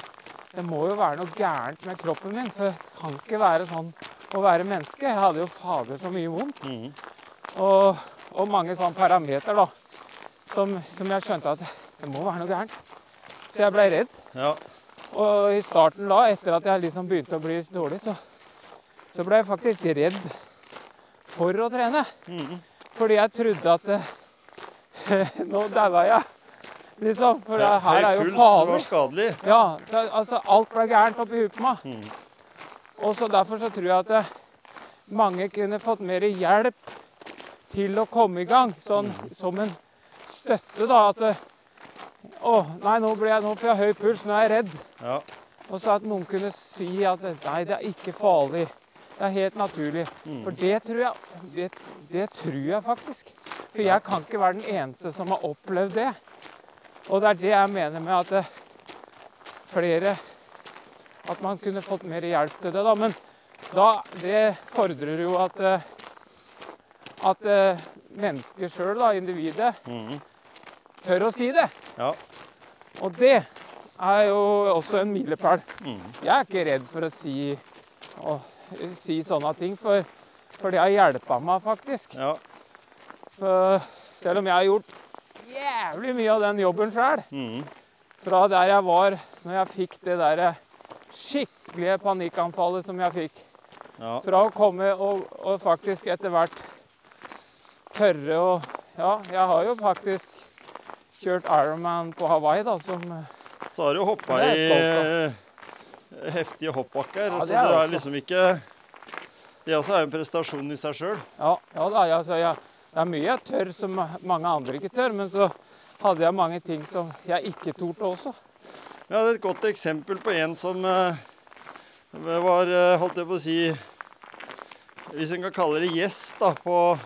det må jo være noe gærent med kroppen min. For det kan ikke være sånn å være menneske. Jeg hadde jo fader så mye vondt. Mm. Og, og mange sånne parameter da, som, som jeg skjønte at det må være noe gærent. Så jeg ble redd. ja. Og i starten da, etter at jeg liksom begynte å bli dårlig, så, så ble jeg faktisk redd for å trene. Mm. Fordi jeg trodde at eh, (laughs) nå daua jeg, liksom. For det her er jo Høy puls var skadelig. Ja, så, altså alt ble gærent oppi huet på meg. Mm. Og så derfor så tror jeg at eh, mange kunne fått mer hjelp til å komme i gang. Sånn som en støtte, da. At eh, Å, nei, nå, jeg, nå får jeg høy puls, nå er jeg redd. Ja. Og så at noen kunne si at nei, det er ikke farlig. Det er helt naturlig. Mm. For det tror jeg, det, det tror jeg faktisk. For jeg kan ikke være den eneste som har opplevd det. Og det er det jeg mener med at det, flere At man kunne fått mer hjelp til det, da. Men da, det fordrer jo at eh, at eh, mennesket sjøl, da, individet, Mm. tør å si det. Ja. Og det er jo også en milepæl. Mm. Jeg er ikke redd for å si, å, si sånne ting, for, for det har hjelpa meg faktisk. Ja. Så, selv om jeg har gjort jævlig mye av den jobben sjøl, Mm. fra der jeg var når jeg fikk det der skikkelige panikkanfallet som jeg fikk, Ja. fra å komme og, og faktisk etter hvert tørre å Ja, jeg har jo faktisk kjørt Ironman på Hawaii, da, som Så har du hoppa i heftige hoppbakker. Ja, så det er er liksom ikke Det også er jo en prestasjon i seg sjøl. Ja, ja da, altså, jeg, det er mye jeg tør som mange andre ikke tør, men så hadde jeg mange ting som jeg ikke torde også. Jeg hadde et godt eksempel på en som uh, var, eh, holdt jeg på å si Hvis en kan kalle det gjest da, på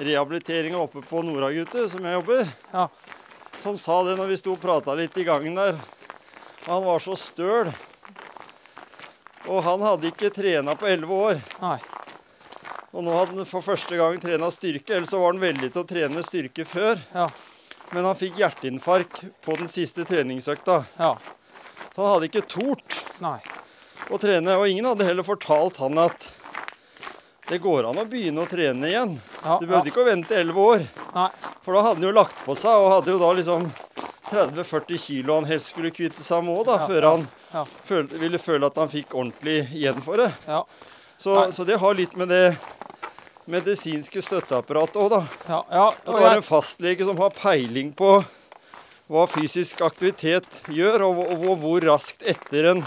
rehabiliteringa oppe på Noragutu, som jeg jobber. Ja. Som sa det når vi sto og prata litt i gangen der. Han var så støl. Og han hadde ikke trena på elleve år. Nei. Og nå hadde han for første gang trena styrke. Ellers så var han veldig til å trene styrke før. Ja. Men han fikk hjerteinfarkt på den siste treningsøkta. Ja. Så han hadde ikke tort Nei. å trene. Og ingen hadde heller fortalt han at det går an å begynne å trene igjen. Ja, Du behøvde ja. ikke å vente elleve år. Nei. For da hadde han jo lagt på seg, og hadde jo da liksom 30-40 kilo han helst skulle kvitte seg med òg, da, før han ja. følte, ville føle at han fikk ordentlig igjen for det. Ja. Så, så det har litt med det medisinske støtteapparatet òg, da. Ja, ja. At det er en fastlege som har peiling på hva fysisk aktivitet gjør, og, og, og hvor raskt etter en,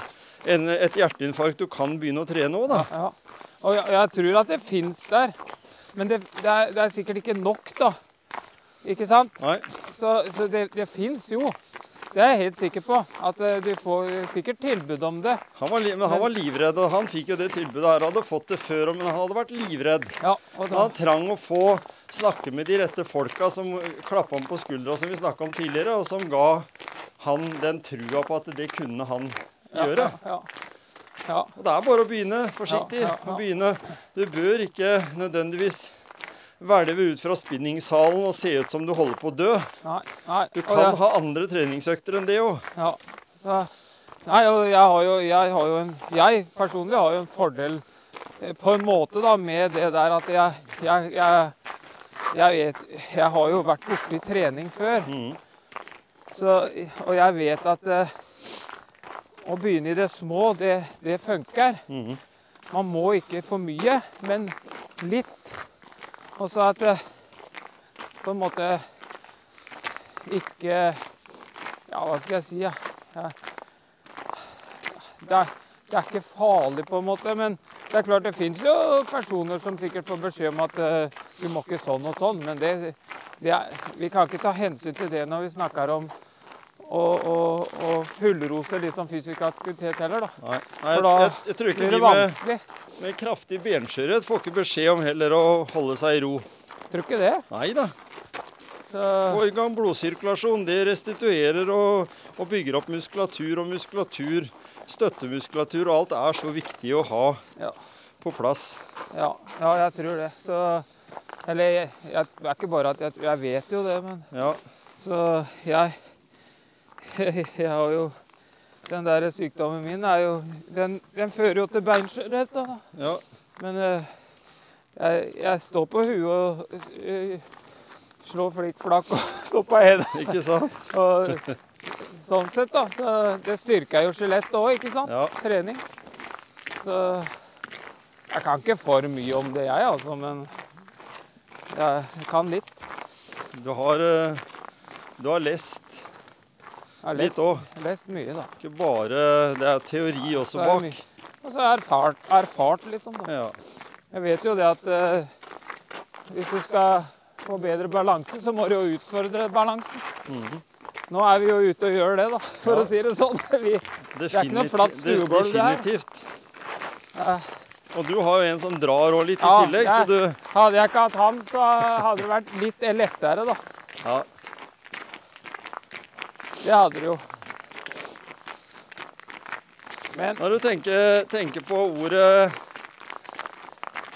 en, et hjerteinfarkt du kan begynne å trene òg, da. ja. og jeg, jeg tror at det fins der. Men det, det, er, det er sikkert ikke nok, da. Ikke sant? Nei. Så, så det, det fins jo. Det er jeg helt sikker på. At eh, du får sikkert tilbud om det. Han var, men han var livredd, og han fikk jo det tilbudet her. Han hadde fått det før, men han hadde vært livredd. Ja, da, han trang å få snakke med de rette folka som klappa ham på skuldra, som vi snakka om tidligere, og som ga han den trua på at det kunne han gjøre. Ja, ja. Ja. Og det er bare å begynne forsiktig. Å begynne. Du bør ikke nødvendigvis hvelve ut fra spinningsalen og se ut som du holder på å dø. Nei, nei. Du kan jeg... ha andre treningsøkter enn det òg. Ja. Så, nei, jeg har jo, jeg har jo en Jeg personlig har jo en fordel eh, på en måte da med det der at jeg Jeg, jeg, jeg vet Jeg har jo vært borti trening før. Mm. Så, og jeg vet at eh, å begynne i det små, det, det funker. Mm. Man må ikke for mye, men litt. Og så at det på en måte ikke Ja, hva skal jeg si? Ja. Det, er, det er ikke farlig, på en måte, men det er klart det fins jo personer som sikkert får beskjed om at uh, du må ikke sånn og sånn, men det, det er, vi kan ikke ta hensyn til det når vi snakker om å, å, å fullrose liksom fysisk aktivitet heller, da. Nei, nei For jeg, da jeg, jeg tror ikke de med, med kraftig benskjørhet får ikke beskjed om heller å holde seg i ro. Tror ikke det. Nei da. Så, Få i gang blodsirkulasjon. Det restituerer og, og bygger opp muskulatur og muskulatur. Støttemuskulatur og alt er så viktig å ha Ja. på plass. ja, ja, jeg tror det. Så Eller jeg, jeg, er ikke bare at jeg, jeg vet jo det, men Ja. Så jeg (laughs) Jeg har jo Den der sykdommen min er jo Den, den fører jo til beinskjørhet, da. ja. Men eh, jeg, jeg står på huet og eh, slår flikk-flakk og (laughs) står på hendene. Ikke sant? (laughs) Og sånn sett, da. Så det styrker jo skjelettet òg, ikke sant? Ja. Trening. Så jeg kan ikke for mye om det, jeg, altså. Men jeg kan litt. Du har, eh, du har lest litt òg. lest mye, da. Ikke bare Det er teori Så også er bak. Og så erfart, erfart, liksom. da. Ja. Jeg vet jo det at eh, hvis du skal få bedre balanse, så må du jo utfordre balansen. Mhm. Nå er vi jo ute og gjør det, da, for Ja. å si det sånn. (laughs) Vi, er ikke noe flatt det- stuegulv, det her. Definitivt. Og du har jo en som drar òg litt i tillegg, jeg- så du hadde jeg ikke hatt han, så hadde det vært litt lettere, da. ja. Det hadde det jo. Men Når du tenker, tenker på ordet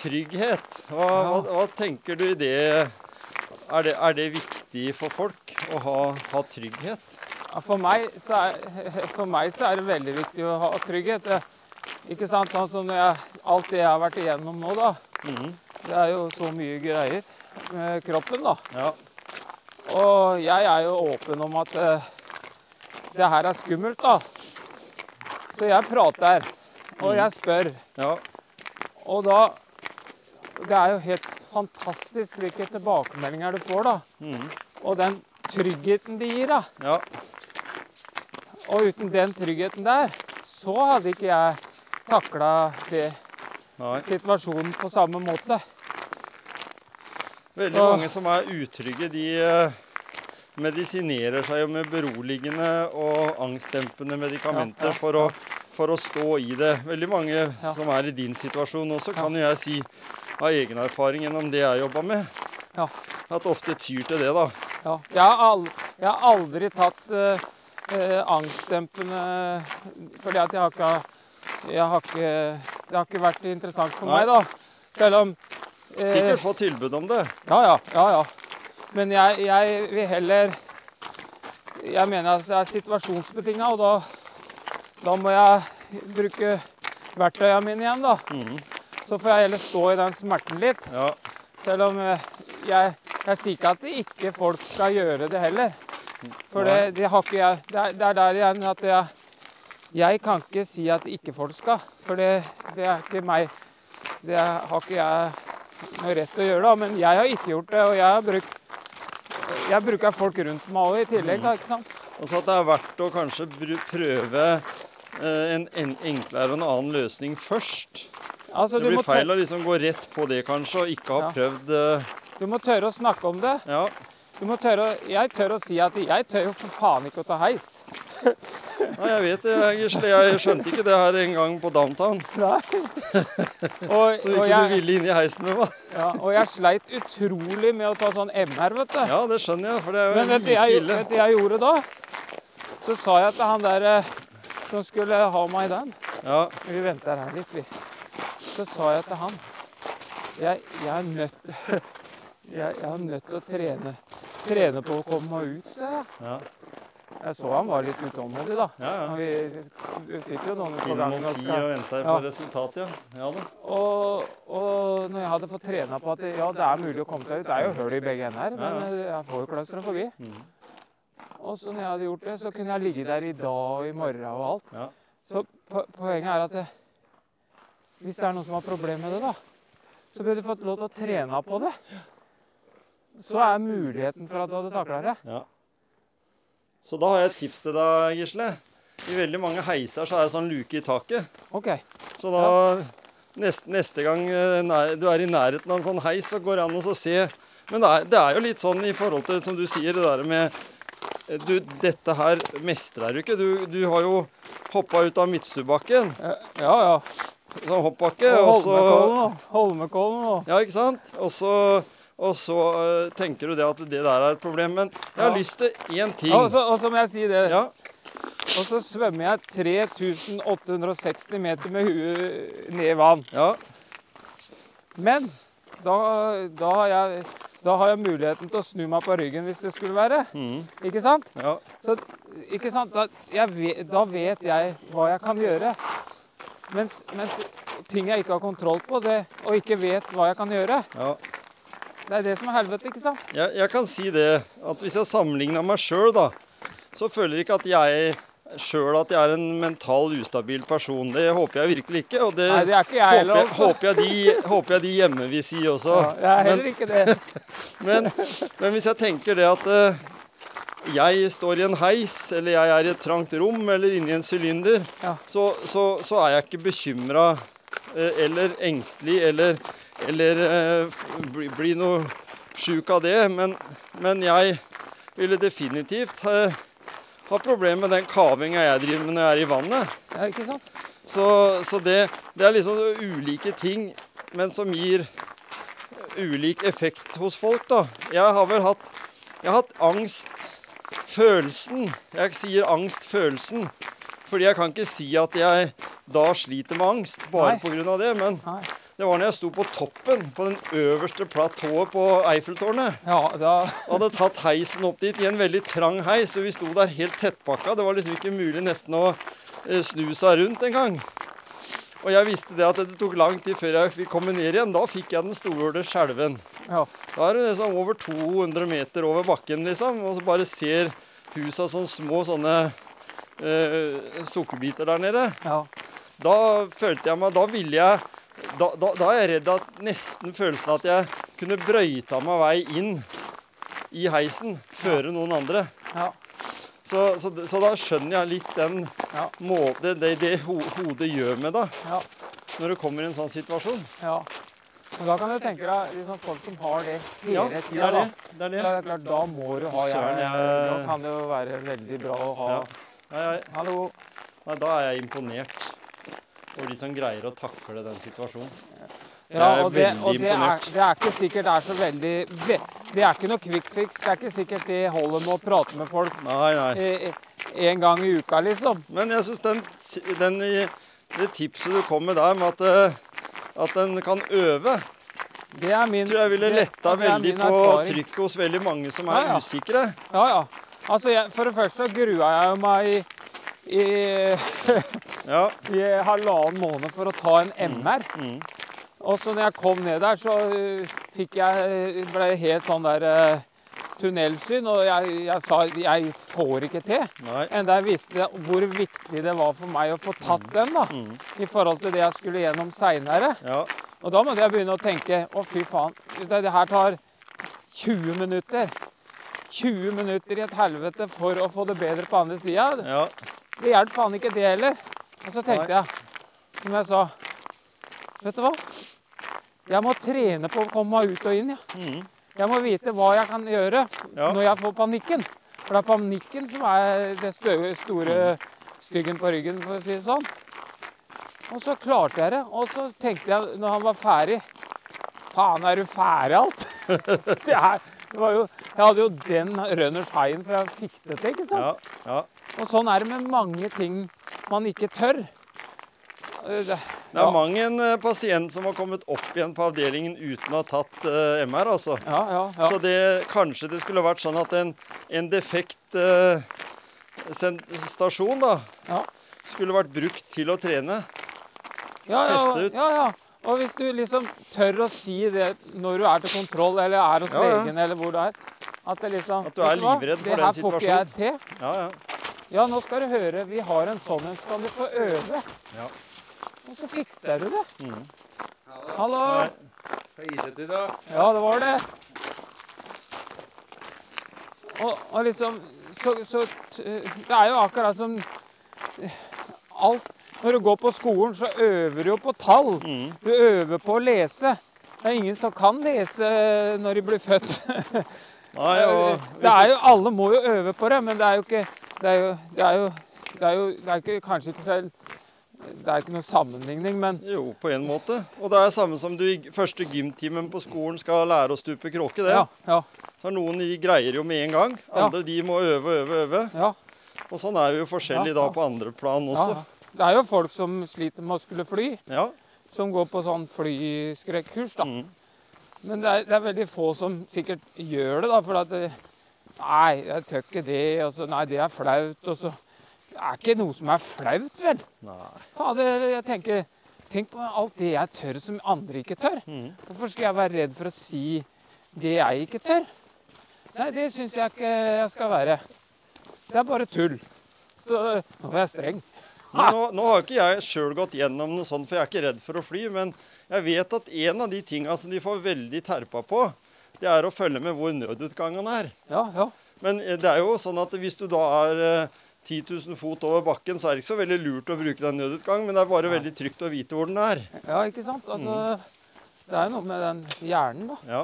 trygghet, hva, hva, hva tenker du i det? Er, det? er det viktig for folk å ha, ha trygghet? ja, for, meg så er, for meg så er det veldig viktig å ha trygghet. Ikke sant? Sånn som jeg, alt det jeg har vært igjennom nå, da. Mhm. Det er jo så mye greier med kroppen, da. Ja. Og jeg er jo åpen om at eh, det her er skummelt, da. Så jeg prater, og jeg spør. ja. Og da Det er jo helt fantastisk hvilke tilbakemeldinger du får, da. Mm. Og den tryggheten de gir, da. ja. Og uten den tryggheten der, så hadde ikke jeg takla situasjonen på samme måte. Veldig og, mange som er utrygge, de eh, medisinerer seg jo med beroligende og angstdempende medikamenter Ja, ja, for, å, for å stå i det. Veldig mange som er i din situasjon også, kan jo jeg si av egen erfaring gjennom det jeg jobba med, Ja. at ofte tyr til det, da. Ja. Jeg, har aldri, jeg har aldri tatt eh, eh, angstdempende fordi at jeg har ikke jeg har ikke, Det har ikke vært interessant for Nei. meg, da. Selv om eh, Sikkert få tilbud om det. Ja, ja. ja, ja. Men jeg, jeg vil heller Jeg mener at det er situasjonsbetinga, og da, da må jeg bruke verktøyene mine igjen, da. Mhm. Så får jeg heller stå i den smerten litt. Ja. Selv om eh, jeg, jeg sier ikke at ikke folk skal gjøre det heller. For det, det jeg Det er, det er der igjen at jeg Jeg kan ikke si at ikke folk skal. For det, det er ikke meg Det har ikke jeg noe rett til å gjøre, da. Men jeg har ikke gjort det, og jeg har brukt jeg bruker folk rundt meg òg i tillegg. da, ikke sant? Altså at det er verdt å kanskje prøve eh, en, en enklere og en annen løsning først. Altså, Det du, blir må feil å liksom gå rett på det, kanskje, og ikke ha Ja. prøvd eh, du må tørre å snakke om det. Ja. Du må tørre, jeg tør å si at jeg tør jo for faen ikke å ta heis. Nei, jeg vet det, Gisle. Jeg skjønte ikke det her en gang på downtown. Nei. (laughs) Og, Så ikke du ville inn i heisen med meg. ja, og jeg sleit utrolig med å ta sånn MR, vet du. Ja, det skjønner jeg, for det er jo Men vet du like jeg, vet du jeg gjorde da? Så sa jeg til han der eh, som skulle ha meg i den Ja. Vi venter her litt, vi. Så sa jeg til han Jeg, jeg er nødt (laughs) jeg, jeg er nødt til å trene, trene på å komme meg ut, sa jeg. Ja. Jeg så han var litt utålmodig, da. Ja, ja. Vi, sitter jo noen på gangen og skal og venter Ja. på resultatet, ja. Ja da. og, og når jeg hadde fått trena på at det, ja, det er mulig å komme seg ut Det er jo hull i begge ender, men eh, jeg får jo klaustrofobi. Mm. Og så når jeg hadde gjort det, så kunne jeg ligge der i dag og i morgen og alt. Ja. Så po poenget er at det, hvis det er noen som har problemer med det, da, så burde du fått lov til å trene på det. Så er muligheten for at du hadde takla det. Ja. Så da har jeg et tips til deg, Gisle. I veldig mange heiser så er det sånn luke i taket. OK. Så da neste, neste gang eh, du er i nærheten av en sånn heis, så går det an å så se Men det er, det er jo litt sånn i forhold til, som du sier, det der med eh, du, Dette her mestrer du ikke. Du, du har jo hoppa ut av Midtstubakken, Eh, Ja, ja. sånn hoppbakke, Og Holmenkollen da. Holmenkollen da. Ja, ikke sant? Og så, og så eh, tenker du det at det der er et problem. Men jeg har Ja. lyst til én ting. og så, og så må jeg si det. Ja, Og så svømmer jeg 3860 meter med huet ned i vann. ja, Men da, da, har jeg, da har jeg muligheten til å snu meg på ryggen hvis det skulle være. Mm. Ikke sant? ja, Så, ikke sant? Da, jeg vet, da vet jeg hva jeg kan gjøre. Mens, mens ting jeg ikke har kontroll på, det, og ikke vet hva jeg kan gjøre, ja. Det er det som er helvete, ikke sant? Jeg, jeg kan si det, at hvis jeg sammenligner meg sjøl, da, så føler ikke at jeg sjøl at jeg er en mental ustabil person. Det håper jeg virkelig ikke. Og det, Nei, det er ikke jeg håper, jeg, håper, jeg de, håper jeg de hjemme vil si også. Ja, jeg er heller ikke det. (laughs) Men, men hvis jeg tenker det at eh, jeg står i en heis, eller jeg er i et trangt rom, eller inni en sylinder, Ja. så, så, så er jeg ikke bekymra eller engstelig eller, eller eh, bli, bli noe sjuk av det. Men, men jeg ville definitivt eh, ha problemer med den kavinga jeg driver med når jeg er i vannet. Ja, ikke sant? Så, så det, det er liksom ulike ting, men som gir ulik effekt hos folk, da. Jeg har vel hatt Jeg har hatt angstfølelsen. Jeg sier angstfølelsen, fordi jeg kan ikke si at jeg da sliter med angst bare pga. det. Men Nei. Det var når jeg sto på toppen, på den øverste platået på Eiffeltårnet. Ja, da Og hadde tatt heisen opp dit i en veldig trang heis, og vi sto der helt tettpakka. Det var liksom ikke mulig nesten å eh, snu seg rundt engang. Og jeg visste det at det tok lang tid før jeg fikk komme ned igjen. Da fikk jeg den store skjelven. Ja. Da er det liksom over 200 meter over bakken, liksom. Og så bare ser husa sånne små sånne eh, sukkerbiter der nede. ja. Da følte jeg meg Da ville jeg da, da, da er jeg redd at nesten følelsen at jeg kunne brøyta meg vei inn i heisen føre noen andre. ja. Så, så, så da skjønner jeg litt den Ja. måte det, det ho hodet gjør med deg ja. når du kommer i en sånn situasjon. Ja. Men da kan du tenke deg liksom, folk som har det hele Ja, tida. da. det. det, er det. er klart, da må du ha Søren, jeg, Da kan det jo være veldig bra å ha Hallo. nei, da er jeg imponert over de som greier å takle den situasjonen. Ja, og det, og det er, det er ikke sikkert det er så veldig ve- Det er ikke noe quick fix. Det er ikke sikkert det holder med å prate med folk Nei, nei. eh, en gang i uka, liksom. Men jeg syns den, den, det tipset du kom med der, med at, eh, at en kan øve Det er min tror jeg ville letta veldig på trykket hos veldig mange som er Ja, ja. usikre. Ja, ja. Altså, jeg, for det første så grua jeg meg i, i, Ja. (laughs) i halvannen måned for å ta en MR. Mm. Og så når jeg kom ned der, så øh, fikk jeg ble helt sånn der øh, tunnelsyn. Og jeg, jeg sa jeg får ikke til. Nei. Enda jeg visste hvor viktig det var for meg å få tatt den. da, Mm. I forhold til det jeg skulle gjennom seinere. Ja. Og da måtte jeg begynne å tenke å fy faen, det, det her tar 20 minutter. 20 minutter i et helvete for å få det bedre på andre sida. ja. Det hjelper faen ikke det heller. Og så tenkte jeg, som jeg sa Vet du hva? Jeg må trene på å komme meg ut og inn. Ja. Mm. Jeg må vite hva jeg kan gjøre Ja. når jeg får panikken. For det er panikken som er det store styggen på ryggen, for å si det sånn. Og så klarte jeg det. Og så tenkte jeg når han var ferdig Faen, er du ferdig alt? (laughs) det, er, det var jo, jeg hadde jo den runners highen for jeg fikk det til, ikke sant? Ja. ja. Og sånn er det med mange ting man ikke tør. det, Det er mang en eh, pasient som har kommet opp igjen på avdelingen uten å ha tatt uh, MR, altså. ja, ja, ja. Så det, kanskje det skulle vært sånn at en, en defekt uh, stasjon da, Ja. skulle vært brukt til å trene. Ja, ja, teste ut. Ja, ja. Og hvis du liksom tør å si det når du er til kontroll eller er hos Ja, ja. legen eller hvor du er At, det liksom, At du er livredd for livredd for det den her får ikke jeg til. Ja, ja. Ja, nå skal du høre. Vi har en sånn en. Skal du få øve? Ja. Og så fikser du det. Mm. Hallo? Nei. gi det til deg. Ja, det var det. Og, og liksom så, så Det er jo akkurat som alt Når du går på skolen, så øver du jo på tall. Mm. Du øver på å lese. Det er ingen som kan lese når de blir født. Nei, og (laughs) det er jo, alle må jo øve på det, men det er jo ikke Det er jo, det er jo, det er jo det er ikke, kanskje ikke selv Det er ikke noe sammenligning, men Jo, på en måte. Og det er samme som du i første gymtimen på skolen skal lære å stupe kråke. det. ja. Ja. Så noen de greier jo med en gang. Ja. Andre de må øve, øve, øve. ja. Og sånn er vi jo forskjellige Ja, da på andre plan ja. også. Det er jo folk som sliter med å skulle fly, Ja. som går på sånn flyskrekkurs, da. Mm. Men det er, det er veldig få som sikkert gjør det, da, for at det, Nei, jeg tør ikke det. Og så, nei, det er flaut. Og så Det er ikke noe som er flaut, vel? Nei. Fader, jeg tenker Tenk på alt det jeg tør som andre ikke tør. Mm. Hvorfor skal jeg være redd for å si det jeg ikke tør? Nei, det syns jeg ikke jeg skal være. Det er bare tull. Så nå var jeg streng. Men nå, nå har ikke jeg sjøl gått gjennom noe sånt, for jeg er ikke redd for å fly. Men jeg vet at en av de tinga som de får veldig terpa på, det er å følge med hvor nødutgangen er. Ja, ja. Men eh, det er jo sånn at hvis du da er eh, 10 000 fot over bakken, så er det ikke så veldig lurt å bruke den nødutgangen, men det er bare ja. veldig trygt å vite hvor den er. Ja, ikke sant? Altså, Det er jo noe med den hjernen, da. Ja.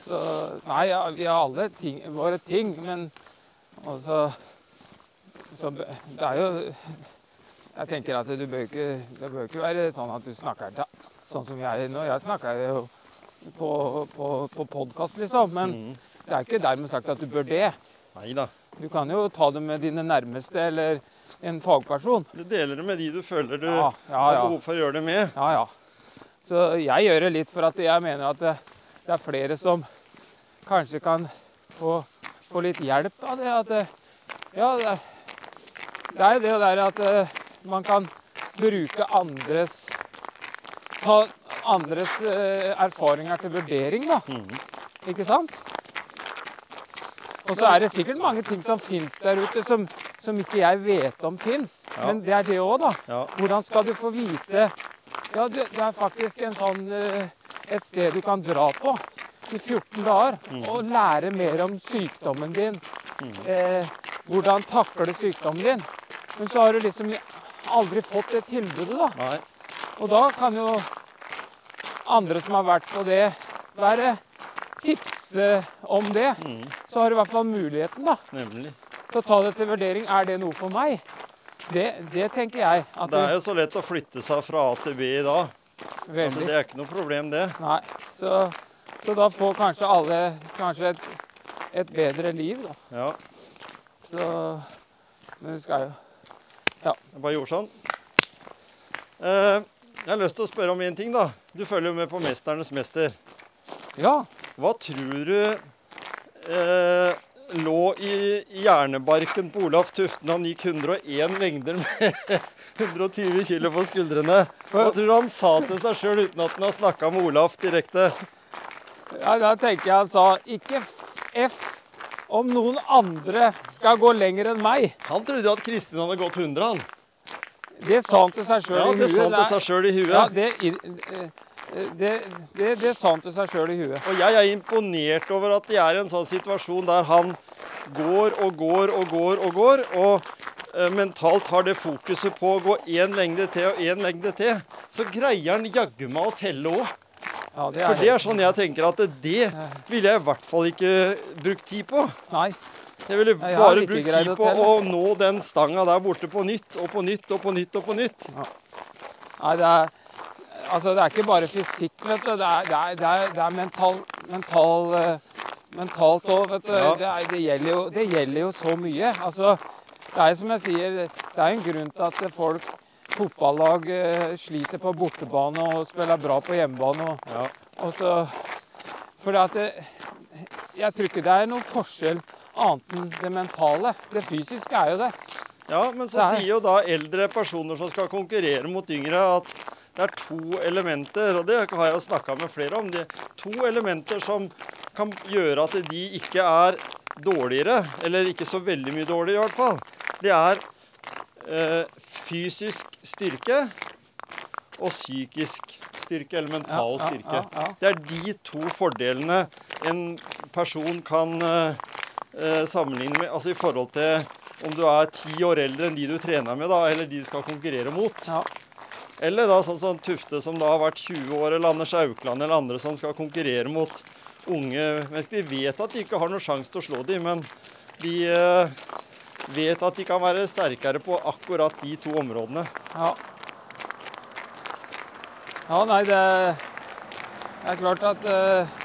Så Nei, ja, vi har alle ting, våre ting, men altså så, Det er jo Jeg tenker at du bør ikke, det bør ikke være sånn at du snakker til sånn som jeg nå. Jeg snakker jo på, på, på podkast, liksom. Men mm. det er ikke dermed sagt at du bør det. Nei da. Du kan jo ta det med dine nærmeste eller en fagperson. Du deler det med de du føler du Ja, ja, har behov for å gjøre det med. Ja, ja. Så jeg gjør det litt for at jeg mener at det, det er flere som kanskje kan få, få litt hjelp av det. At det, ja, det, det er jo det der at eh, man kan bruke andres Ta andres eh, erfaringer til vurdering, da. Mm. Ikke sant? Og så er det sikkert mange ting som fins der ute som, som ikke jeg vet om fins. Ja. Men det er det òg, da. Ja. Hvordan skal du få vite Ja, det, det er faktisk en sånn, eh, et sted du kan dra på i 14 dager og lære mer om sykdommen din. Eh, hvordan takle sykdommen din. Men så har du liksom aldri fått det tilbudet, da. Nei. Og da kan jo andre som har vært på det, været, tipse om det. Mm. Så har du i hvert fall muligheten da, Nemlig. til å ta det til vurdering. Er det noe for meg? Det, det tenker jeg. At Det er jo så lett å flytte seg fra A til B i dag. Veldig. det er ikke noe problem, det. Nei, så, så da får kanskje alle kanskje et, et bedre liv, da. Ja. Så Men vi skal jo Jeg bare gjorde sånn. Eh, jeg har lyst til å spørre om én ting, da. Du følger jo med på 'Mesternes mester'. Ja. Hva tror du eh, lå i hjernebarken på Olaf Tuften? Han gikk 101 lengder med (laughs) 120 kg på skuldrene. Hva tror du han sa til seg sjøl uten at han har snakka med Olaf direkte? ja, da tenker jeg han sa ikke F om noen andre skal gå lenger enn meg. Han trodde at Kristin hadde gått 100, han. Det sa han til seg sjøl Ja, i huet. det sa han Det til seg sjøl i Ja, huet. det, eh, det, det, det sa han til seg sjøl i huet. Og jeg er imponert over at de er i en sånn situasjon der han går og går og går og går, og eh, mentalt har det fokuset på å gå én lengde til og én lengde til. Så greier han jaggu meg å telle òg. Ja, For det er sånn jeg tenker at det ville jeg i hvert fall ikke brukt tid på. Nei. Jeg ville jeg bare ikke brukt tid på å nå den stanga der borte på nytt og på nytt og på nytt og på nytt. Nei, det er, altså, det er ikke bare fysikk, vet du. Det er, det er, det er, det mental, mental, eh, mentalt òg, vet du. Ja. Det, er, det, gjelder jo, det gjelder jo så mye. Altså, det er som jeg sier, det er en grunn til at folk fotballag eh, sliter på bortebane og spiller bra på hjemmebane. Og, Ja. og så For at det, jeg tror ikke det er noen forskjell annet enn det mentale. Det fysiske er jo det. Ja, men så er- sier jo da eldre personer som skal konkurrere mot yngre, at det er to elementer, og det har jeg jo snakka med flere om. Det er to elementer som kan gjøre at de ikke er dårligere, eller ikke så veldig mye dårligere i hvert fall. Det er eh, fysisk styrke og psykisk styrke, eller mental styrke. Det er de to fordelene en person kan eh, eh, sammenligne med, altså i forhold til om du er ti år eldre enn de du trener med, da, eller de du skal konkurrere mot. Ja. Eller da sånn som Tufte, som da har vært 20 år, eller Anders Aukland eller andre som skal konkurrere mot unge mennesker. De vet at de ikke har noen sjanse til å slå dem, men de eh, vet at de kan være sterkere på akkurat de to områdene. Ja. Ja, nei, det, det er klart at eh,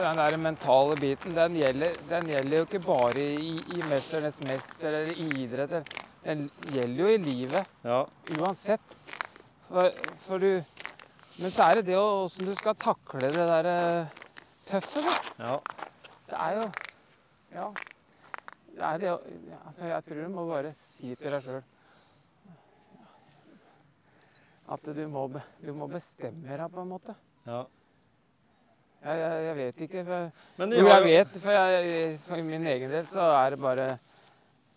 den der mentale biten, den gjelder, den gjelder jo ikke bare i, i 'Mesternes mester' eller i idrett. Den gjelder jo i livet Ja, uansett. For, for du Men så er det det åssen du skal takle det derre tøffe, da. ja. Det er jo Ja. Det er det altså, Jeg tror du må bare si til deg sjøl at du må, du må bestemme deg, på en måte. ja. Jeg, jeg, jeg vet ikke. For, Men jo, jeg vet, for, jeg, for min egen del så er det bare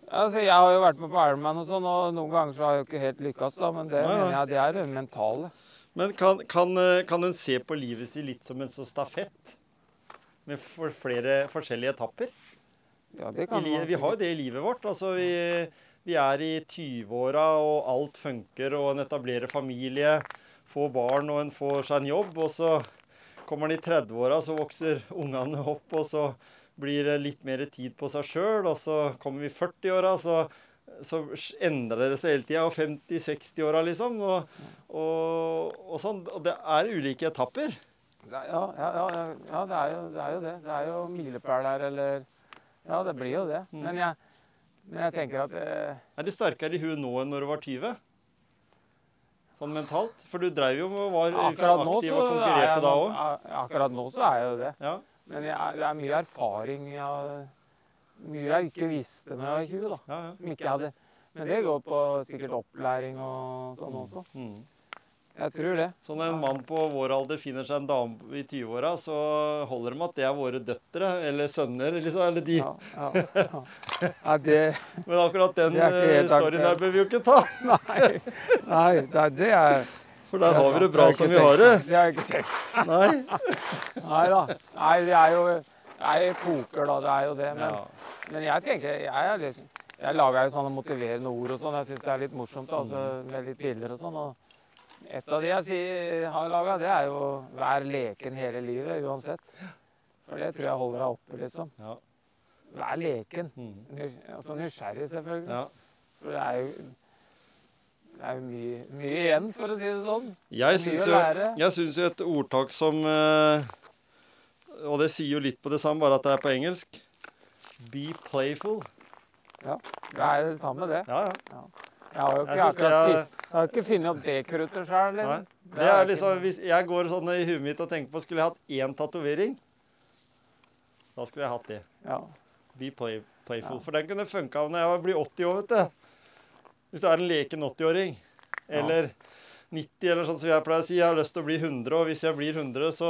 Altså, Jeg har jo vært med på Ironman og sånn, og noen ganger så har jeg jo ikke helt lykkes, da, men det Nei, nei. Ja, det er det mentale. Men kan, kan, eh, kan en se på livet sitt litt som en sånn stafett? Med for flere forskjellige etapper? Ja, det kan I, man vi har jo det i livet vårt. Altså, vi, vi er i 20-åra, og alt funker, og en etablerer familie, får barn, og en får seg en jobb. Og så kommer de i 30-åra, så vokser ungene opp, og så blir det litt mer tid på seg sjøl. Og så kommer vi i 40-åra, så, så endrer det seg hele tida. Og 50-60-åra, liksom. Og, og, og sånn. Og det er ulike etapper. Er- Ja, ja, ja, ja, det, er jo, det er jo det. Det er jo milepæler eller Ja, det blir jo det. Mm. Men, jeg, men jeg tenker at eh, Er du sterkere i huet nå enn når du var 20? Sånn mentalt? For du dreiv jo å være akkurat aktiv og er konkurrerte jeg, da òg. akkurat nå så er jeg jo det. Ja. Men jeg, det er mye erfaring jeg, Mye jeg ikke visste da jeg var 20, da. Ja, ja. Som ikke hadde. Men det går på sikkert opplæring og sånn også. Mm. Jeg tror det. Så når en mann på vår alder finner seg en dame i 20-åra, så holder det med at det er våre døtre eller sønner. Liksom, eller de. Ja, ja, ja. ja det (laughs) Men akkurat den eh, storyen der bør vi jo ikke ta. (laughs) Nei. Nei, det, er For der har vi det bra det som vi har det. Det har jeg ikke tenkt (laughs) Nei. Nei da. Nei, det er jo det er da. Det er jo det. Men, Ja. men jeg tenker Jeg, er litt, jeg lager jo sånne motiverende ord og sånn. Jeg syns det er litt morsomt altså, med litt bilder og sånn. Og et av de jeg sier, har laga, det er jo 'vær leken hele livet', uansett. For det tror jeg holder deg oppe, liksom. Ja. Vær leken. Mm. Nys- Altså nysgjerrig, selvfølgelig. ja. For det er jo det er jo mye, mye igjen, for å si det sånn. Jeg syns jo, jeg syns jo et ordtak som eh, Og det sier jo litt på det samme, bare at det er på engelsk. Be playful. Ja. Det er det samme, det. Ja, ja. Jeg har jo ikke, jeg akkurat jeg har ikke funnet opp det kruttet sjøl. Liksom. hvis jeg går sånn i huet mitt og tenker på Skulle jeg hatt én tatovering, da skulle jeg hatt det. ja. Be play, playful. Ja. For den kunne funka når jeg blir 80 år, vet du. Hvis du er en leken 80-åring. Eller 90, eller sånn som jeg pleier å si. Jeg har lyst til å bli 100, og hvis jeg blir 100, så,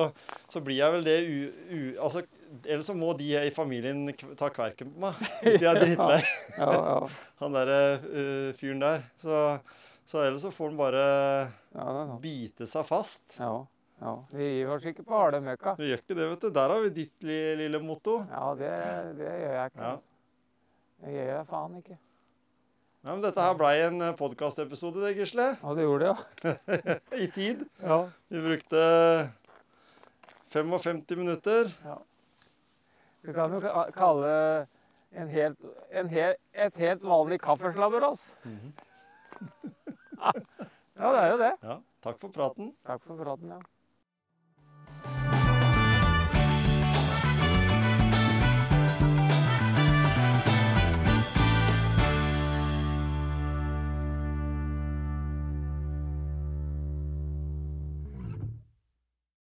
så blir jeg vel det u... u altså, Ellers så må de i familien ta kverken på meg. (laughs) Hvis de er drittlei. Ja, ja. Han derre uh, fyren der. Så, så ellers så får han bare ja, bite seg fast. Ja, ja. Vi gir oss ikke på harde møkka. Vi gjør ikke det, vet du. Der har vi ditt li, lille motto. Ja, det, det gjør jeg ikke. Altså. Det gjør jeg faen ikke. Ja, men dette her blei en podkastepisode, det, Gisle. Ja, det gjorde det, ja. (laughs) I tid. ja. ja. Vi brukte 55 minutter. Du kan jo kalle en helt, en helt, et helt vanlig kaffeslabberas. Mm -hmm. (laughs) ja, det er jo det. Ja, takk for praten. Takk for praten, ja.